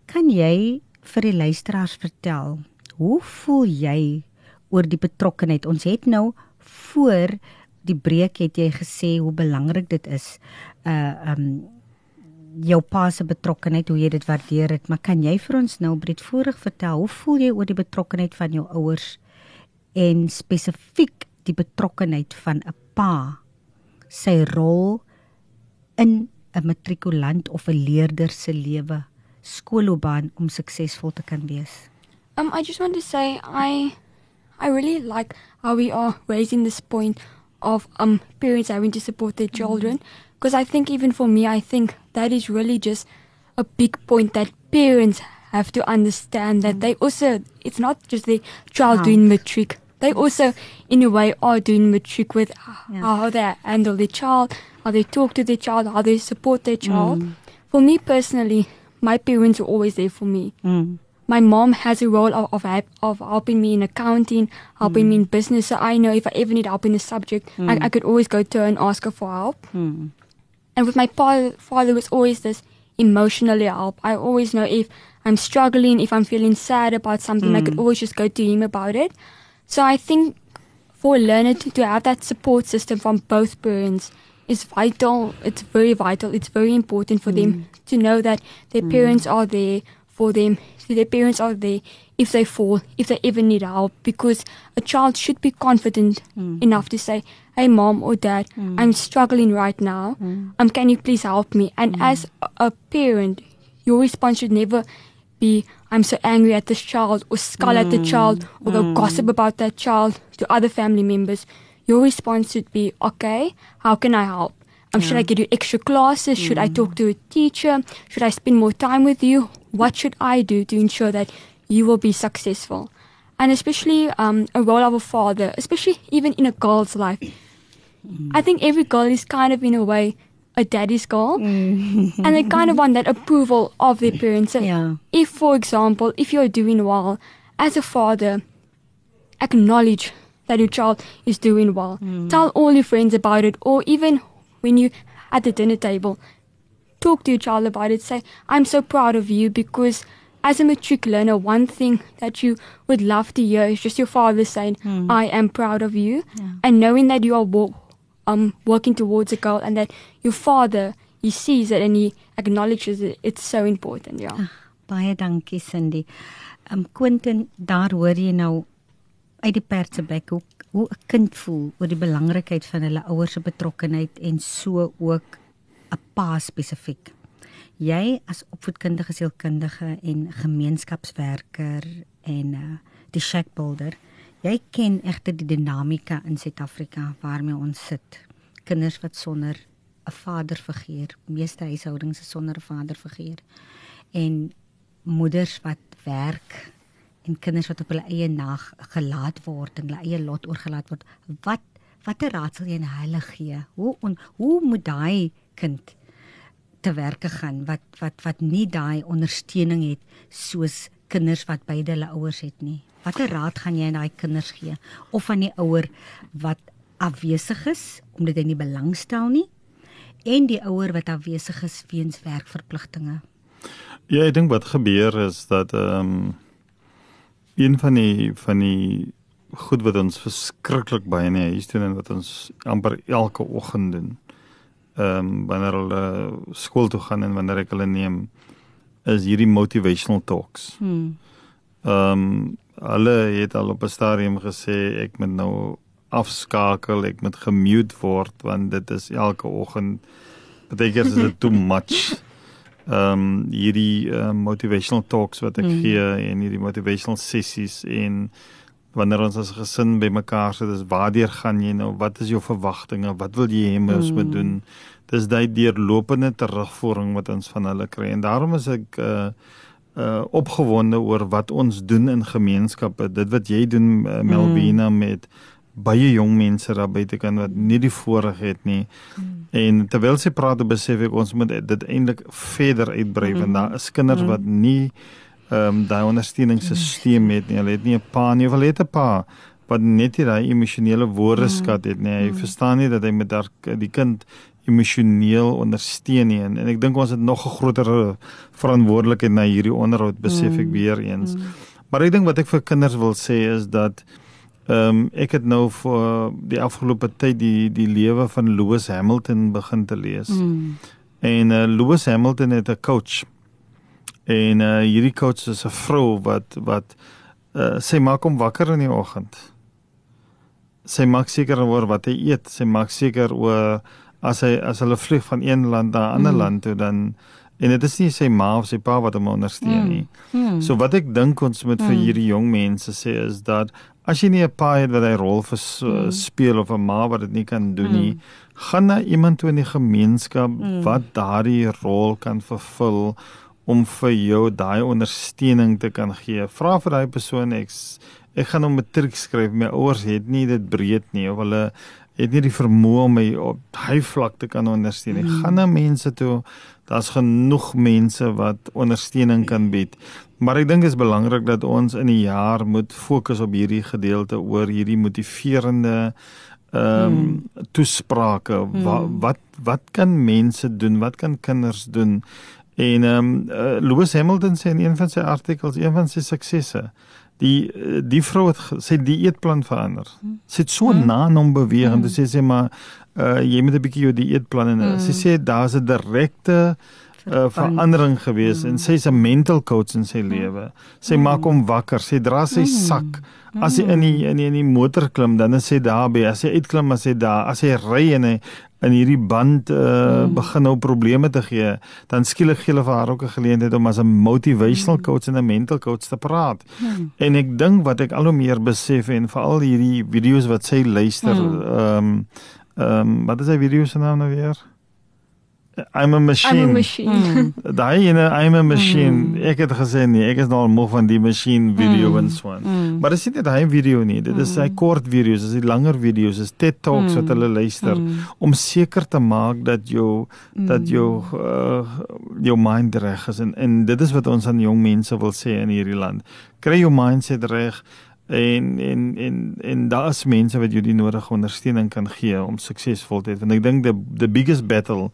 kan jy vir die luisteraars vertel hoe voel jy oor die betrokkenheid? Ons het nou voor die breek het jy gesê hoe belangrik dit is. Uh um jou pa se betrokkenheid, hoe jy dit waardeer het, maar kan jy vir ons nou breedvoerig vertel hoe voel jy oor die betrokkenheid van jou ouers en spesifiek die betrokkenheid van 'n pa sy rol in 'n matrikulant of 'n leerder se lewe skoolloopbaan om suksesvol te kan wees? Um I just want to say I I really like how we are raising this point of um parents having to support their children because I think even for me I think that is really just a big point that parents have to understand that they also it's not just the child How? doing matric they also in a way are doing matric with Yeah. how they handle their child how they talk to their child how they support their child Mm. for me personally my parents were always there for me Mm. my mom has a role of of, of helping me in accounting, helping me in business. So I know if I ever need help in a subject, I, I could always go to her and ask her for help. Mm. And with my father, father, was always this emotionally help. I always know if I'm struggling, if I'm feeling sad about something, I could mm. always just go to him about it. So I think for a learner to, to have that support system from both parents is vital. It's very vital. It's very important for them mm. to know that their mm. parents are there for them. So their parents are there if they fall, if they ever need help, because a child should be confident enough to say, "Hey, mom or dad, mm. I'm struggling right now. Mm. Um, can you please help me?" And mm. as a, parent, your response should never be, "I'm so angry at this child," or scowl at the child, or go gossip about that child to other family members. Your response should be, "Okay, how can I help?" Um, Should I get you extra classes? Should I talk to a teacher? Should I spend more time with you? What should I do to ensure that you will be successful? And especially um, a role of a father, especially even in a girl's life. Mm. I think every girl is kind of, in a way, a daddy's girl. Mm. and they kind of want that approval of their parents. So Yeah. if, for example, if you're doing well, as a father, acknowledge that your child is doing well. Mm. Tell all your friends about it, or even when you at the dinner table, talk to your child about it. Say, "I'm so proud of you," because as a matric learner, one thing that you would love to hear is just your father saying, "I am proud of you," and knowing that you are wo- um working towards a goal, and that your father he sees it and he acknowledges it. It's so important. Yeah. Baie dankie Cindy. Um Quentin, daar hoor jy nou uit die perd se bek hoe hoe 'n kind voel oor die belangrikheid van hulle ouers se betrokkenheid en so ook 'n pa spesifiek. Jy as opvoedkundige sielkundige en gemeenskapswerker en uh, die shack builder, jy ken egter die dinamika in Suid-Afrika waarmee ons sit. Kinders wat sonder 'n vaderfiguur, meeste huishoudings is sonder 'n vaderfiguur en moeders wat werk en kinders wat op hulle eie nag gelaat word en hulle eie lot oorgelaat word. Wat watter raad sal jy aan hulle gee? Hoe on, hoe moet daai kind te werke gaan wat wat wat nie daai ondersteuning het soos kinders wat beide hulle ouers het nie. Watter raad gaan jy aan daai kinders gee of aan die ouer wat afwesig is omdat hy nie belangstel nie en die ouer wat afwesig is weens werkverpligtinge? Ja, ek dink wat gebeur is dat ehm um, een van die van die goed wat ons verskriklik baie in die huis doen en wat ons amper elke oggend doen. Ehm um, wanneer hulle skool toe gaan en wanneer ek hulle neem is hierdie motivational talks. Hmm. Ehm um, hulle het al op 'n stadium gesê ek moet nou afskakel, ek moet gemute word want dit is elke oggend baie keer is dit too much. Ehm um, hierdie uh, motivational talks wat ek Mm. mm. gee en hierdie motivational sessies en wanneer ons as gesin bymekaar sit, is waardeur gaan jy nou? Wat is jou verwagtinge? Wat wil jy hê ons Mm. moet doen? Dis daai deurlopende terugvoering wat ons van hulle kry en daarom is ek uh uh opgewonde oor wat ons doen in gemeenskappe. Dit wat jy doen uh, Melvina mm. met baie jong mense daar buite kan wat nie die voorreg het nie. Mm. En terwyl sy praat, besef ek ons moet dit eintlik verder uitbrei mm. want daar is kinders mm. wat nie ehm um, daai ondersteuningssisteem het nie. Hulle het nie 'n pa nie, hulle het 'n pa wat net nie daai emosionele woordeskat het nie. Hy mm. verstaan nie dat hy met daar die kind emosioneel ondersteun nie en, en ek dink ons het nog 'n groter verantwoordelikheid na hierdie onderhoud besef ek mm. weer eens. Mm. Maar ek dink wat ek vir kinders wil sê is dat ehm um, ek het nou vir die afgelope tyd die die lewe van Lewis Hamilton begin te lees. Mm. En uh, Lewis Hamilton het 'n coach. En uh, hierdie coach is 'n vrou wat wat uh, sy maak hom wakker in die oggend. Sy maak seker oor wat hy eet, sy maak seker oor as hy as hulle vlieg van een land na 'n ander mm. land toe dan en dit is nie sy ma of sy pa wat hom ondersteun mm. nie. Mm. So wat ek dink ons moet mm. vir hierdie jong mense sê is dat as jy nie 'n pa het wat hy rol vir mm. speel of 'n ma wat dit nie kan doen mm. nie, gaan na iemand toe in die gemeenskap mm. wat daardie rol kan vervul om vir jou daai ondersteuning te kan gee. Vra vir daai persoon ek ek gaan hom matriek skryf. My ouers het nie dit breed nie of hulle het nie die vermoë om my op hy vlak te kan ondersteun nie. Mm. Gaan na mense toe. Daar's genoeg mense wat ondersteuning kan bied. Maar ek dink dit is belangrik dat ons in die jaar moet fokus op hierdie gedeelte oor hierdie motiverende ehm um, mm. toesprake. Mm. Wat wat wat kan mense doen? Wat kan kinders doen? En ehm um, uh, Lewis Hamilton sê in een van sy artikels, een van sy suksesse, die die vrou het sy dieetplan verander. Sy het so hmm. na hom beweeg en hmm. sê sy maar uh, jy moet 'n bietjie jou dieetplan en hmm. sy sê daar's 'n direkte uh, verandering gewees hmm. en sy is 'n mental coach in sy lewe. Sy hmm. maak hom wakker. Sy dra sy hmm. sak. As hy in die in die, in die motor klim, dan is hy daar by. As hy uitklim, as hy daar. As hy ry en hy in hierdie band uh, mm. begin nou probleme te gee, dan skielik gee hulle vir haar ook 'n geleentheid om as 'n motivational mm. coach en 'n mental coach te praat. Mm. En ek dink wat ek al hoe meer besef en veral hierdie video's wat sy luister, mm. ehm mm. um, ehm um, wat is hy video se naam nou weer? I'm a machine. I'm a machine. Mm. Daai ene I'm a machine. Mm. Ek het gesê nee, ek is nou al moeg van die machine video mm. en so aan. Mm. Maar dit is nie daai video nie. Dit is sy mm. kort video's, dis die langer video's, dis TED Talks mm. wat hulle luister mm. om seker te maak dat jou mm. dat jou uh, jou mind reg is en en dit is wat ons aan jong mense wil sê in hierdie land. Kry jou mindset reg en en en en daar is mense wat jou die nodige ondersteuning kan gee om suksesvol te wees. Want ek dink the the biggest battle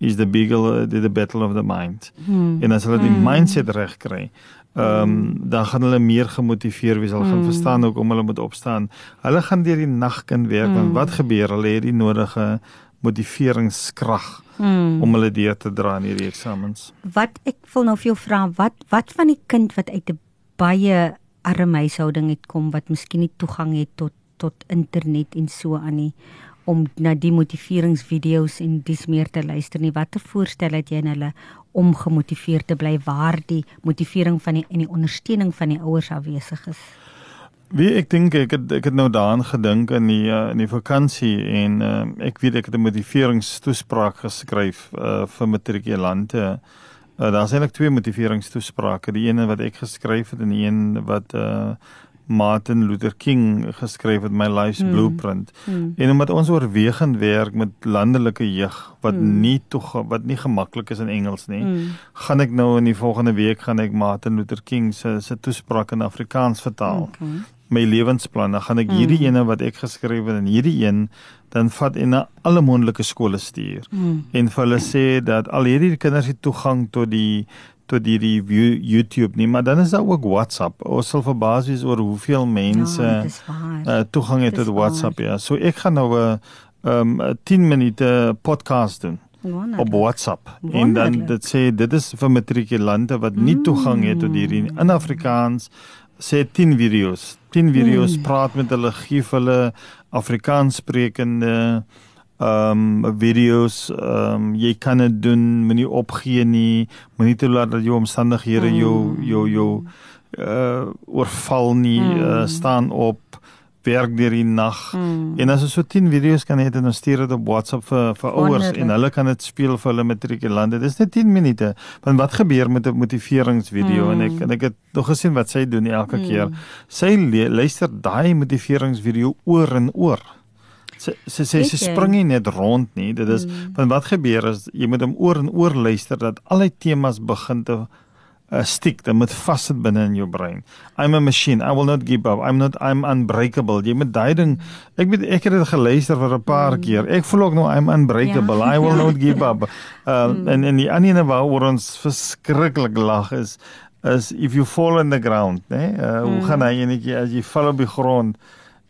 is the bigger the, the battle of the mind. Hmm. En as hulle die hmm. mindset reg kry, ehm um, dan gaan hulle meer gemotiveer wees. Hulle hmm. gaan verstaan ook om hulle moet opstaan. Hulle gaan deur die nag kan werk hmm. en wat gebeur? Hulle het die nodige motiveringskrag hmm. om hulle deur te dra in hierdie eksamens. Wat ek wil nou vir jou vra, wat wat van die kind wat uit 'n baie arme huishouding het kom wat miskien nie toegang het tot tot internet en so aan nie om na die motiveringsvideo's en dis meer te luister nie. Watter voorstel het jy aan hulle om gemotiveerd te bly waar die motivering van die en die ondersteuning van die ouers afwesig is? Wie ek dink ek het ek het nou daaraan gedink in die uh, in die vakansie en uh, ek weet ek het 'n motiveringstoespraak geskryf uh, vir matrikulante. Uh, Daar's eintlik twee motiveringstoesprake, die een wat ek geskryf het en die een wat uh, Martin Luther King geskryf het My Life's mm. Blueprint. Mm. En omdat ons oorwegend werk met landelike jeug wat mm. nie tog wat nie gemaklik is in Engels nie, mm. gaan ek nou in die volgende week gaan ek Martin Luther King se se toespraak in Afrikaans vertaal. Okay. My lewensplan, dan gaan ek hierdie mm. ene wat ek geskryf het en hierdie een dan vat en na alle moontlike skole stuur. Mm. En vir hulle sê dat al hierdie kinders het toegang tot die tot hierdie YouTube nie, maar dan is daar ook WhatsApp. Ons sal verbaas wees oor hoeveel mense ja, uh, toegang het tot WhatsApp ja. So ek gaan nou 'n uh, um 'n 10 minute podcast doen Wonderlik. op WhatsApp. Wonderlik. En dan dit sê dit is vir matrikulante wat nie mm. toegang het tot hierdie in Afrikaans sê 10 video's. 10 video's mm. praat met hulle, gee hulle Afrikaans sprekende ehm um, video's ehm um, jy kan dit doen moenie opgee nie moenie toelaat dat jou omstandighede jou jou jou uh oorval nie uh, staan op werk deur die nag. Mm. En as ons so 10 video's kan hê ons stuur dit op WhatsApp vir vir ouers en hulle kan dit speel vir hulle matrikulante. Dis net 10 minute. Want wat gebeur met 'n motiveringsvideo mm. en ek en ek het nog gesien wat sy doen elke mm. keer. Sy luister daai motiveringsvideo oor en oor. Sy sy sy, sy spring nie net rond nie. Dit is mm. want wat gebeur is jy moet hom oor en oor luister dat al die temas begin te 'n stiek dit moet vassit binne in jou brein. I'm a machine. I will not give up. I'm not I'm unbreakable. Jy moet daai ding ek weet ek het dit geluister vir 'n paar mm. keer. Ek voel ook nou I'm unbreakable. Ja. I will not give up. Uh, mm. en en die ander een waar ons verskriklik lag is is if you fall on the ground, né? Uh, mm. Hoe gaan hy enetjie as jy val op die grond?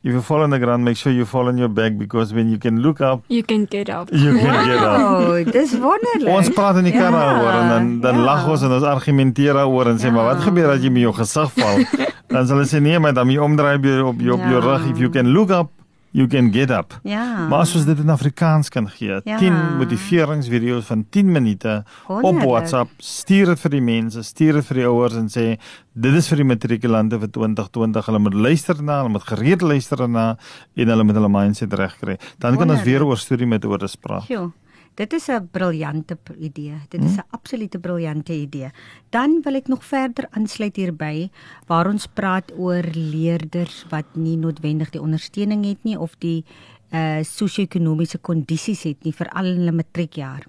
If you fall on the ground, make sure you fall on your back because when you can look up, you can get up. You can wow, get up. Oh, dis wonderlik. Ons praat in die kar ja, oor en dan dan ja. lag ons en ons argumenteer oor en sê ja. maar wat gebeur as jy met jou gesig val? dan sal hulle sê nee, maar dan jy omdraai op jou op jou, ja. jou rug if you can look up you can get up. Ja. Maar as ons dit in Afrikaans kan gee, ja. 10 motiveringsvideo's van 10 minute Wonderlijk. op WhatsApp, stuur dit vir die mense, stuur dit vir die ouers en sê dit is vir die matrikulante vir 2020. Hulle moet luister na, hulle moet gereed luister na en hulle moet hulle mindset regkry. Dan kan ons weer oor storie metodes praat. Jo. Dit is 'n briljante idee. Dit is 'n hmm. absolute briljante idee. Dan wil ek nog verder aansluit hierby waar ons praat oor leerders wat nie noodwendig die ondersteuning het nie of die uh sosio-ekonomiese kondisies het nie vir al hulle matriekjaar.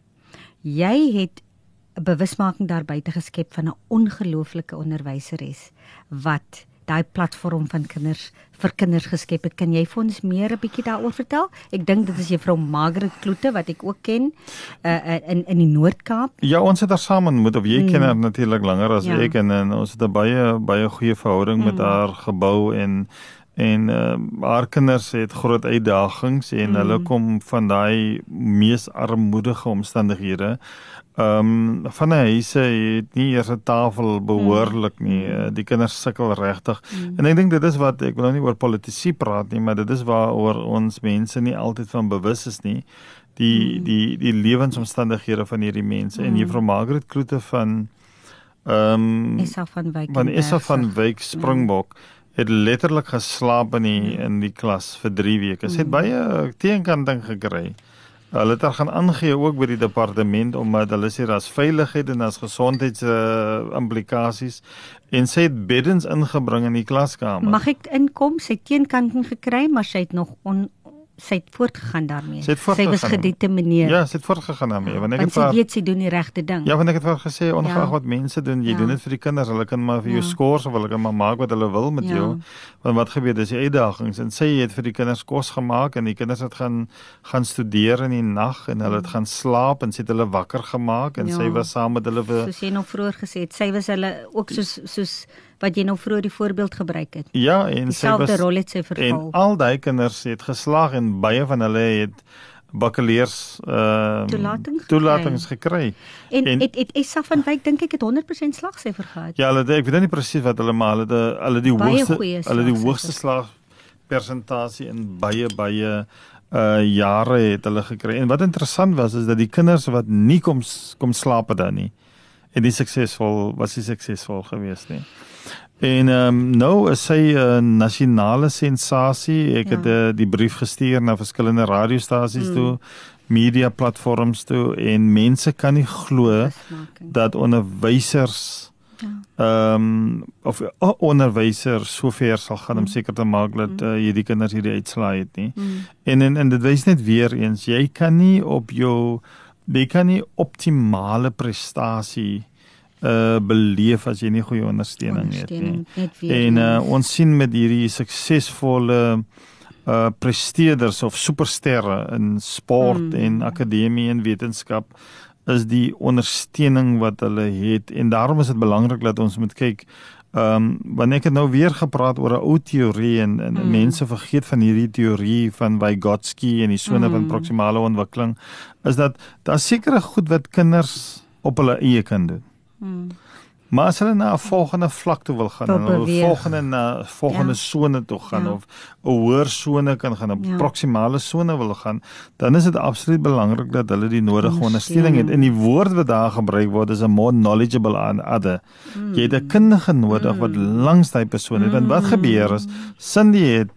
Jy het 'n bewusmaking daar buite geskep van 'n ongelooflike onderwyseres wat daai platform van kinders vir kinders geskep het. Kan jy vir ons meer 'n bietjie daaroor vertel? Ek dink dit is juffrou Margaret Kloete wat ek ook ken uh, in in die Noord-Kaap. Ja, ons het daar saam met of jy mm. ken haar natuurlik langer as ja. ek en, en ons het 'n baie baie goeie verhouding mm. met haar gebou en en uh, haar kinders het groot uitdagings en mm. hulle kom van daai mees armoedige omstandighede. Ehm um, van die huise het nie eers 'n tafel behoorlik nie. Mm. Die kinders sukkel regtig. Mm. En ek dink dit is wat ek wil nou nie oor politisie praat nie, maar dit is waaroor ons mense nie altyd van bewus is nie. Die mm. die die lewensomstandighede van hierdie mense mm. en Juffrou Margaret Kloete van ehm um, Issa van Wyk. Van Issa van Wyk Springbok. Mm het letterlik geslaap in die in die klas vir 3 weke. Sy het mm. baie teenkanting gekry. Hulle het gaan aangee ook by die departement omdat hulle sê daar's veiligheid en daar's gesondheids uh, implikasies en sy het beddens ingebring in die klaskamer. Mag ek inkom? Sy teenkanting gekry, maar sy het nog on, sy het voortgegaan daarmee. Sy, sy was gedetermineer. Ja, sy het voortgegaan daarmee. Want ek het vir weet sy doen die regte ding. Ja, want ek het vir gesê ongeag ja. wat mense doen, jy ja. doen dit vir die kinders. Hulle kan maar vir jou ja. skors of hulle kan maar maak wat hulle wil met ja. jou. Want wat gebeur dis die uitdagings en sy het vir die kinders kos gemaak en die kinders het gaan gaan studeer in die nag en hulle het ja. gaan slaap en sy het hulle wakker gemaak en ja. sy was saam met hulle vir Soos jy nog vroeër gesê het, sy was hulle ook soos soos wat jy nou vroeër die voorbeeld gebruik het. Ja, en sy was rol het sy vervul. En al daai kinders het geslaag en baie van hulle het bakkeleurs ehm uh, toelatings, toelatings gekry. En, en het het Essa van Wyk dink ek het 100% slagsyfer gehad. Ja, hulle ek weet nie presies wat hulle maar hulle die hulle die baie hoogste hulle die hoogste slag persentasie in baie baie uh jare het hulle gekry. En wat interessant was is dat die kinders wat nie kom kom slaap het dan nie en die suksesvol was hy suksesvol geweest nie. En ehm um, nou is hy 'n uh, nasionale sensasie. Ek ja. het uh, die brief gestuur na verskillende radiostasies mm. toe, media platforms toe en mense kan nie glo dat onderwysers ja. ehm um, of uh, onderwysers sover sal gaan mm. om seker te maak dat uh, hierdie kinders hierdie uitslaai het nie. Mm. En, en en dit wys net weer eens jy kan nie op jou jy kan nie optimale prestasie uh beleef as jy nie goeie ondersteuning, ondersteuning het nie. En uh, ons sien met hierdie suksesvolle uh presteerders of supersterre in sport hmm. en akademie en wetenskap is die ondersteuning wat hulle het en daarom is dit belangrik dat ons moet kyk Ehm um, wanneer ek het nou weer gepraat oor 'n ou teorie en, en mm. mense vergeet van hierdie teorie van Vygotsky en die sone mm. van proksimale ontwikkeling is dat daar sekere goed wat kinders op hulle eie kan doen. Mm. Maar as hulle na 'n volgende vlak toe wil gaan, en 'n volgende na volgende ja. sone toe gaan ja. of 'n hoër sone kan gaan, 'n ja. proksimale sone wil gaan, dan is dit absoluut belangrik dat hulle die nodige ondersteuning het. En die woord wat daar gebruik word is 'n more knowledgeable on other. Mm. Jy het 'n kundige nodig mm. wat langs daai persoon is. Mm. Want wat gebeur is, Cindy het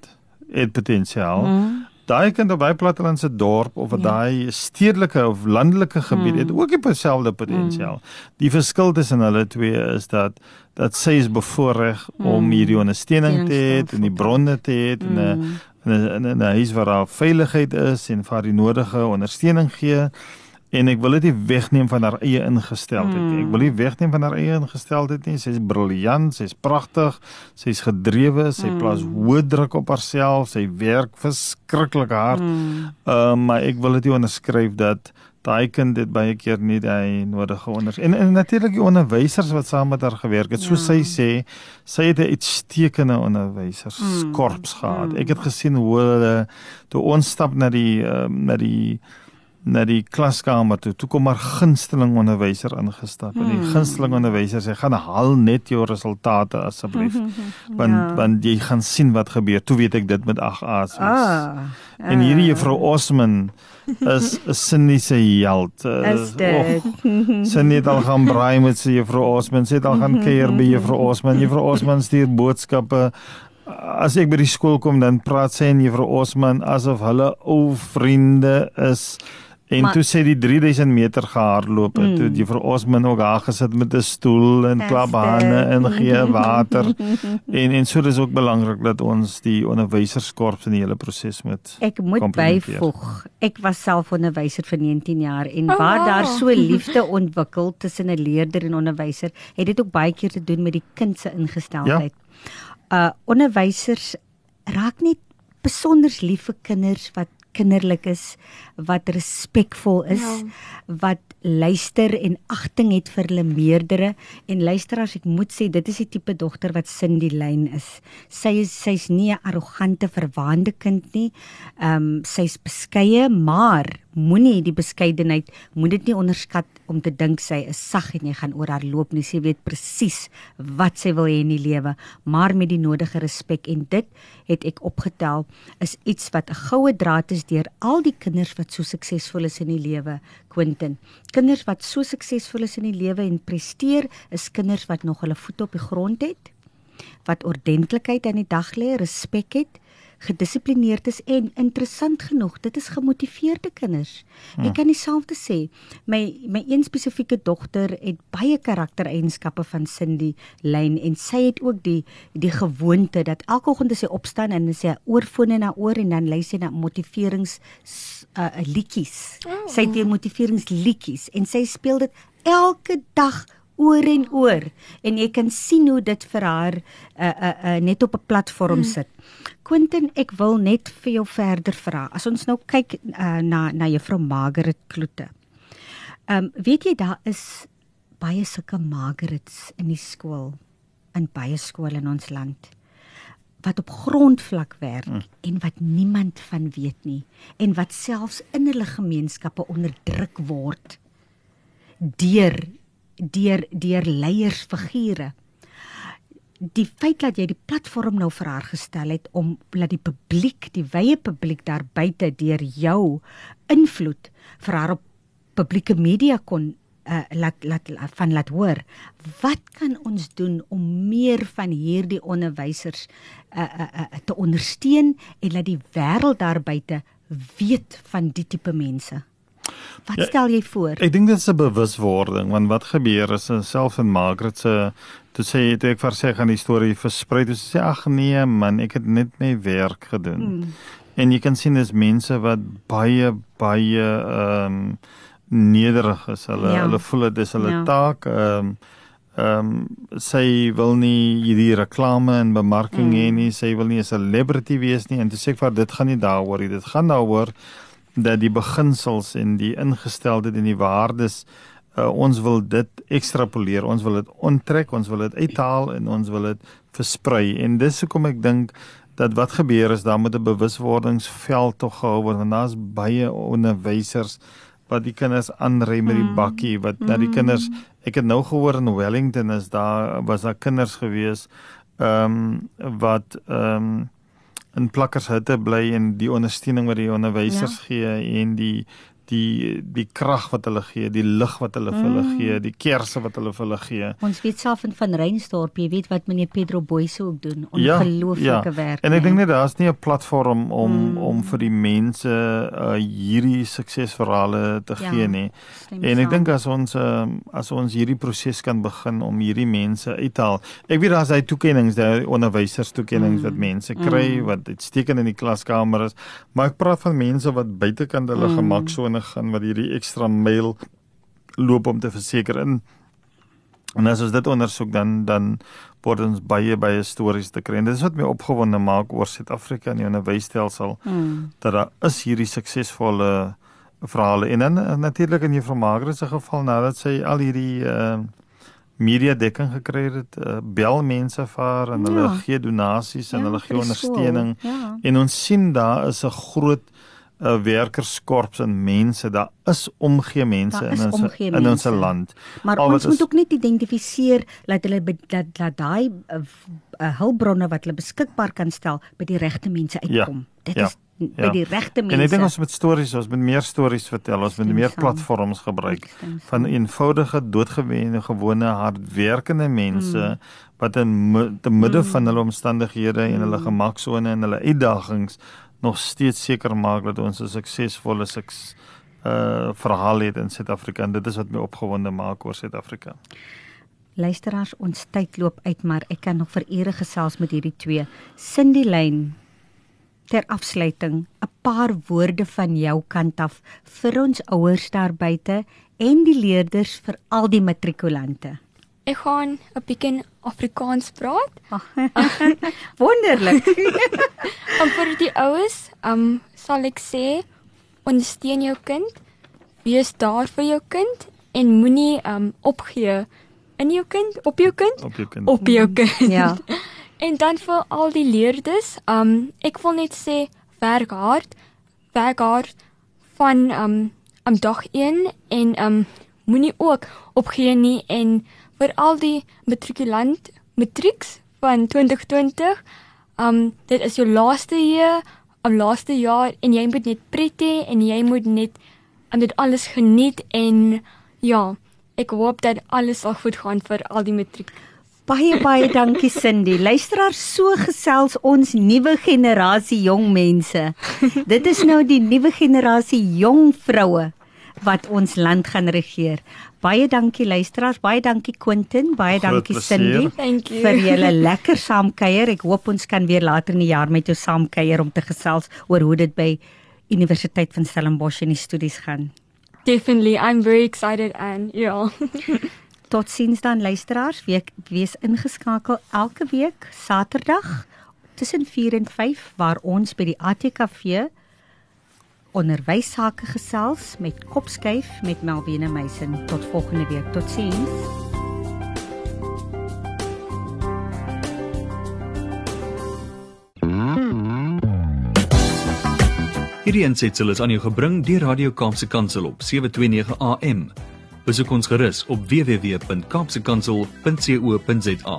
het potensiaal. Mm. Daai kind op daai plattelandse dorp of ja. daai stedelike of landelike gebied mm. het ook dieselfde potensiaal. Mm. Die verskil tussen hulle twee is dat dat sy is bevoorreg mm. om hierdie ondersteuning te hê en die bronne te hê mm. en 'n in 'n huis waar daar veiligheid is en vir die nodige ondersteuning gee en ek wil dit nie wegneem van haar eie ingesteldheid nie. Hmm. Ek wil nie wegneem van haar eie ingesteldheid nie. Sy's briljant, sy's pragtig, sy's gedrewe, sy hmm. plaas hoë druk op haarself, sy werk verskriklik hard. Hmm. Ehm um, maar ek wil dit nie onderskryf dat daai kind dit baie keer nie hy nodige onder en, en natuurlik die onderwysers wat saam met haar gewerk het. So ja. sy sê, sy het 'n uitstekende onderwyserskorps mm. gehad. Ek het gesien hoe hulle toe ons stap na die uh, na die na die klaskamer toe. Toe kom maar gunsteling onderwyser ingestap. En die hmm. gunsteling onderwyser sê gaan haal net jou resultate asseblief. want ja. want jy gaan sien wat gebeur. Toe weet ek dit met 8 A's. Ah, en hierdie juffrou Osman is 'n sinniese held. Is dit? Sy het al gaan braai met sy juffrou Osman. Sy het al gaan kuier by juffrou Osman. Juffrou Osman stuur boodskappe As ek by die skool kom dan praat sy en juffrou Osman asof hulle ou vriende is. En maar, toe sê die 3000 meter gehardloop het, mm. toe jy vir ons min ook daar gesit met 'n stoel en klapbane en gee water. en en so dis ook belangrik dat ons die onderwyserskorps in die hele proses met Ek moet byvoeg. Ek was self onderwyser vir 19 jaar en oh, waar daar so liefde ontwikkel tussen 'n leerder en onderwyser, het dit ook baie keer te doen met die kind se ingesteldheid. Ja. Uh onderwysers raak nie besonder lief vir kinders wat kinderlik is, wat respekvol is, ja. wat luister en agting het vir hulle meerdere en luisteraars ek moet sê dit is die tipe dogter wat Cindy Lyn is. Sy is sy's nie 'n arrogante verwaande kind nie. Ehm um, sy's beskeie, maar moenie die beskeidenheid moet dit nie onderskat om te dink sy is sag en jy gaan oor haar loop nie. Sy weet presies wat sy wil hê in die lewe, maar met die nodige respek en dit het ek opgetel is iets wat 'n goue draad is deur al die kinders wat so suksesvol is in die lewe, Quentin. Kinders wat so suksesvol is in die lewe en presteer, is kinders wat nog hulle voete op die grond het, wat ordentlikheid aan die dag lê, respek het gedissiplineerd is en interessant genoeg, dit is gemotiveerde kinders. Ja. Ek kan dieselfde sê. My my een spesifieke dogter het baie karaktereienskappe van Cindy Lane en sy het ook die die gewoonte dat elke oggend as sy opstaan en sy oorfone na oor en dan luister sy na motiverings uh, liedjies. Oh. Sy het die motiveringsliedjies en sy speel dit elke dag oor en oor en jy kan sien hoe dit vir haar uh, uh, uh, net op 'n platform hmm. sit. Quentin, ek wil net vir jou verder vra. As ons nou kyk uh, na na juffrou Margaret Kloete. Ehm um, weet jy daar is baie sulke Margarets in die skool in baie skole in ons land wat op grondvlak werk hmm. en wat niemand van weet nie en wat selfs in hulle gemeenskappe onderdruk word deur deur deur leiersfigure. Die feit dat jy die platform nou vir haar gestel het om laat die publiek, die wye publiek daar buite deur jou invloed vir haar op publieke media kon uh, laat laat van laat hoor. Wat kan ons doen om meer van hierdie onderwysers uh, uh, uh, te ondersteun en laat die wêreld daar buite weet van die tipe mense? Wat ja, stel jy voor? Ek dink dit is 'n bewuswording want wat gebeur is self in Margaret se toe sê toe ek vir sê gaan die storie versprei toe sê ag nee man ek het net my werk gedoen. Hmm. En jy kan sien dis mense wat baie baie ehm um, nederig is. Hulle ja. hulle voel dit is hulle ja. taak ehm um, ehm um, sy wil nie hierdie reklame en bemarking mm. hê nie. Sy wil nie 'n celebrity wees nie en toe sê ek vir dit gaan nie daaroor nie. Dit gaan daaroor dat die beginsels en die ingesteldheid en die waardes uh, ons wil dit ekstrapoleer, ons wil dit onttrek, ons wil dit uithaal en ons wil dit versprei. En dis hoekom ek dink dat wat gebeur is daar moet 'n bewuswordingsveld tog gehou word want daar's baie onderwysers wat die kinders aanry met die mm. bakkie wat mm. na die kinders ek het nou gehoor in Wellington is daar was daar kinders gewees ehm um, wat ehm um, in plakkershutte bly en die ondersteuning wat die onderwysers ja. gee en die die die krag wat hulle gee, die lig wat hulle vir hulle Mm. gee, die kersse wat hulle vir hulle gee. Ons weet self van van Reinsdorp, jy weet wat meneer Pedro Boyse ook doen. Ja, Ongelooflike ja. werk. En ek nee. dink net daar's nie 'n platform om Mm. om vir die mense uh, hierdie suksesverhale te Ja, gee nie. En ek dink as ons uh, as ons hierdie proses kan begin om hierdie mense uithaal. Ek weet daar's hy toekennings, daai onderwysers toekennings Mm. wat mense kry Mm. wat uitstekend in die klaskamer is, maar ek praat van mense wat buitekant hulle Mm. Gemaksone gaan wat hierdie ekstra myl loop om te verseker in En as ons dit ondersoek dan dan word ons baie baie stories te kry. En dit is wat my opgewonde maak oor Suid-Afrika en die onderwysstelsel Mm. dat daar is hierdie suksesvolle verhale en dan uh, natuurlik in Juffrou Margaret se geval nadat sy al hierdie uh, media dekking gekry het, uh, bel mense vir haar en hulle Ja. gee donasies en Ja, hulle gee ondersteuning. Ja. En ons sien daar is 'n groot uh, werkerskorps en mense, daar is omgee mense Daar in is ons in ons mense. land. Maar Al ons moet is- ook net identifiseer dat hulle dat dat daai uh, uh, hulpbronne wat hulle beskikbaar kan stel by die regte mense uitkom. Dit ja, is by ja. die regte mense. En ek dink ons moet stories, ons moet meer stories vertel, ons moet meer platforms gebruik van eenvoudige doodgewone gewone hardwerkende mense Mm. wat in te midde Mm. van hulle omstandighede en hulle Mm. gemaksone en hulle uitdagings nog steeds seker maak dat ons 'n suksesvolle suks uh verhaal het in Suid-Afrika en dit is wat my opgewonde maak oor Suid-Afrika. Luisteraars, ons tyd loop uit, maar ek kan nog vir ure gesels met hierdie twee. Cindy Lyn, ter afsluiting, 'n paar woorde van jou kant af vir ons ouers daar buite en die leerders vir al die matrikulante. Ek gaan 'n bietjie Afrikaans praat. Wonderlik. En vir die ouers, um sal ek sê ondersteun jou kind. Wees daar vir jou kind en moenie um opgee in jou kind, op jou kind, Op jou kind. op jou kind. ja. En dan vir al die leerders, um ek wil net sê werk hard, werk hard van um am dag 1 en um moenie ook opgee nie en vir al die matrikulant matrieks van 2020, um dit is jou laaste jaar, am laaste jaar en jy moet net pret hê en jy moet net um, dit alles geniet en ja, ek hoop dat alles sal goed gaan vir al die matriek. Baie baie dankie Cindy. Luisteraars, so gesels ons nuwe generasie jong mense. Dit is nou die nuwe generasie jong vroue wat ons land gaan regeer. Baie dankie luisteraars, baie dankie Quentin, baie Groot dankie plesier. Cindy Thank you. vir julle lekker saamkuier. Ek hoop ons kan weer later in die jaar met jou saamkuier om te gesels oor hoe dit by Universiteit van Stellenbosch in die studies gaan. Definitely, I'm very excited and yeah. Totsiens dan luisteraars, week wees ingeskakel elke week Saterdag tussen 4 en 5 waar ons by die ATKV onderwys sake gesels met Kopskuif met Melvina Meisen. Tot volgende week. Totsiens. Hierdie aansetsel is aan jou gebring deur Radio Kaapse Kansel op 729 AM. Besoek ons gerus op www.kapsekansel.co.za.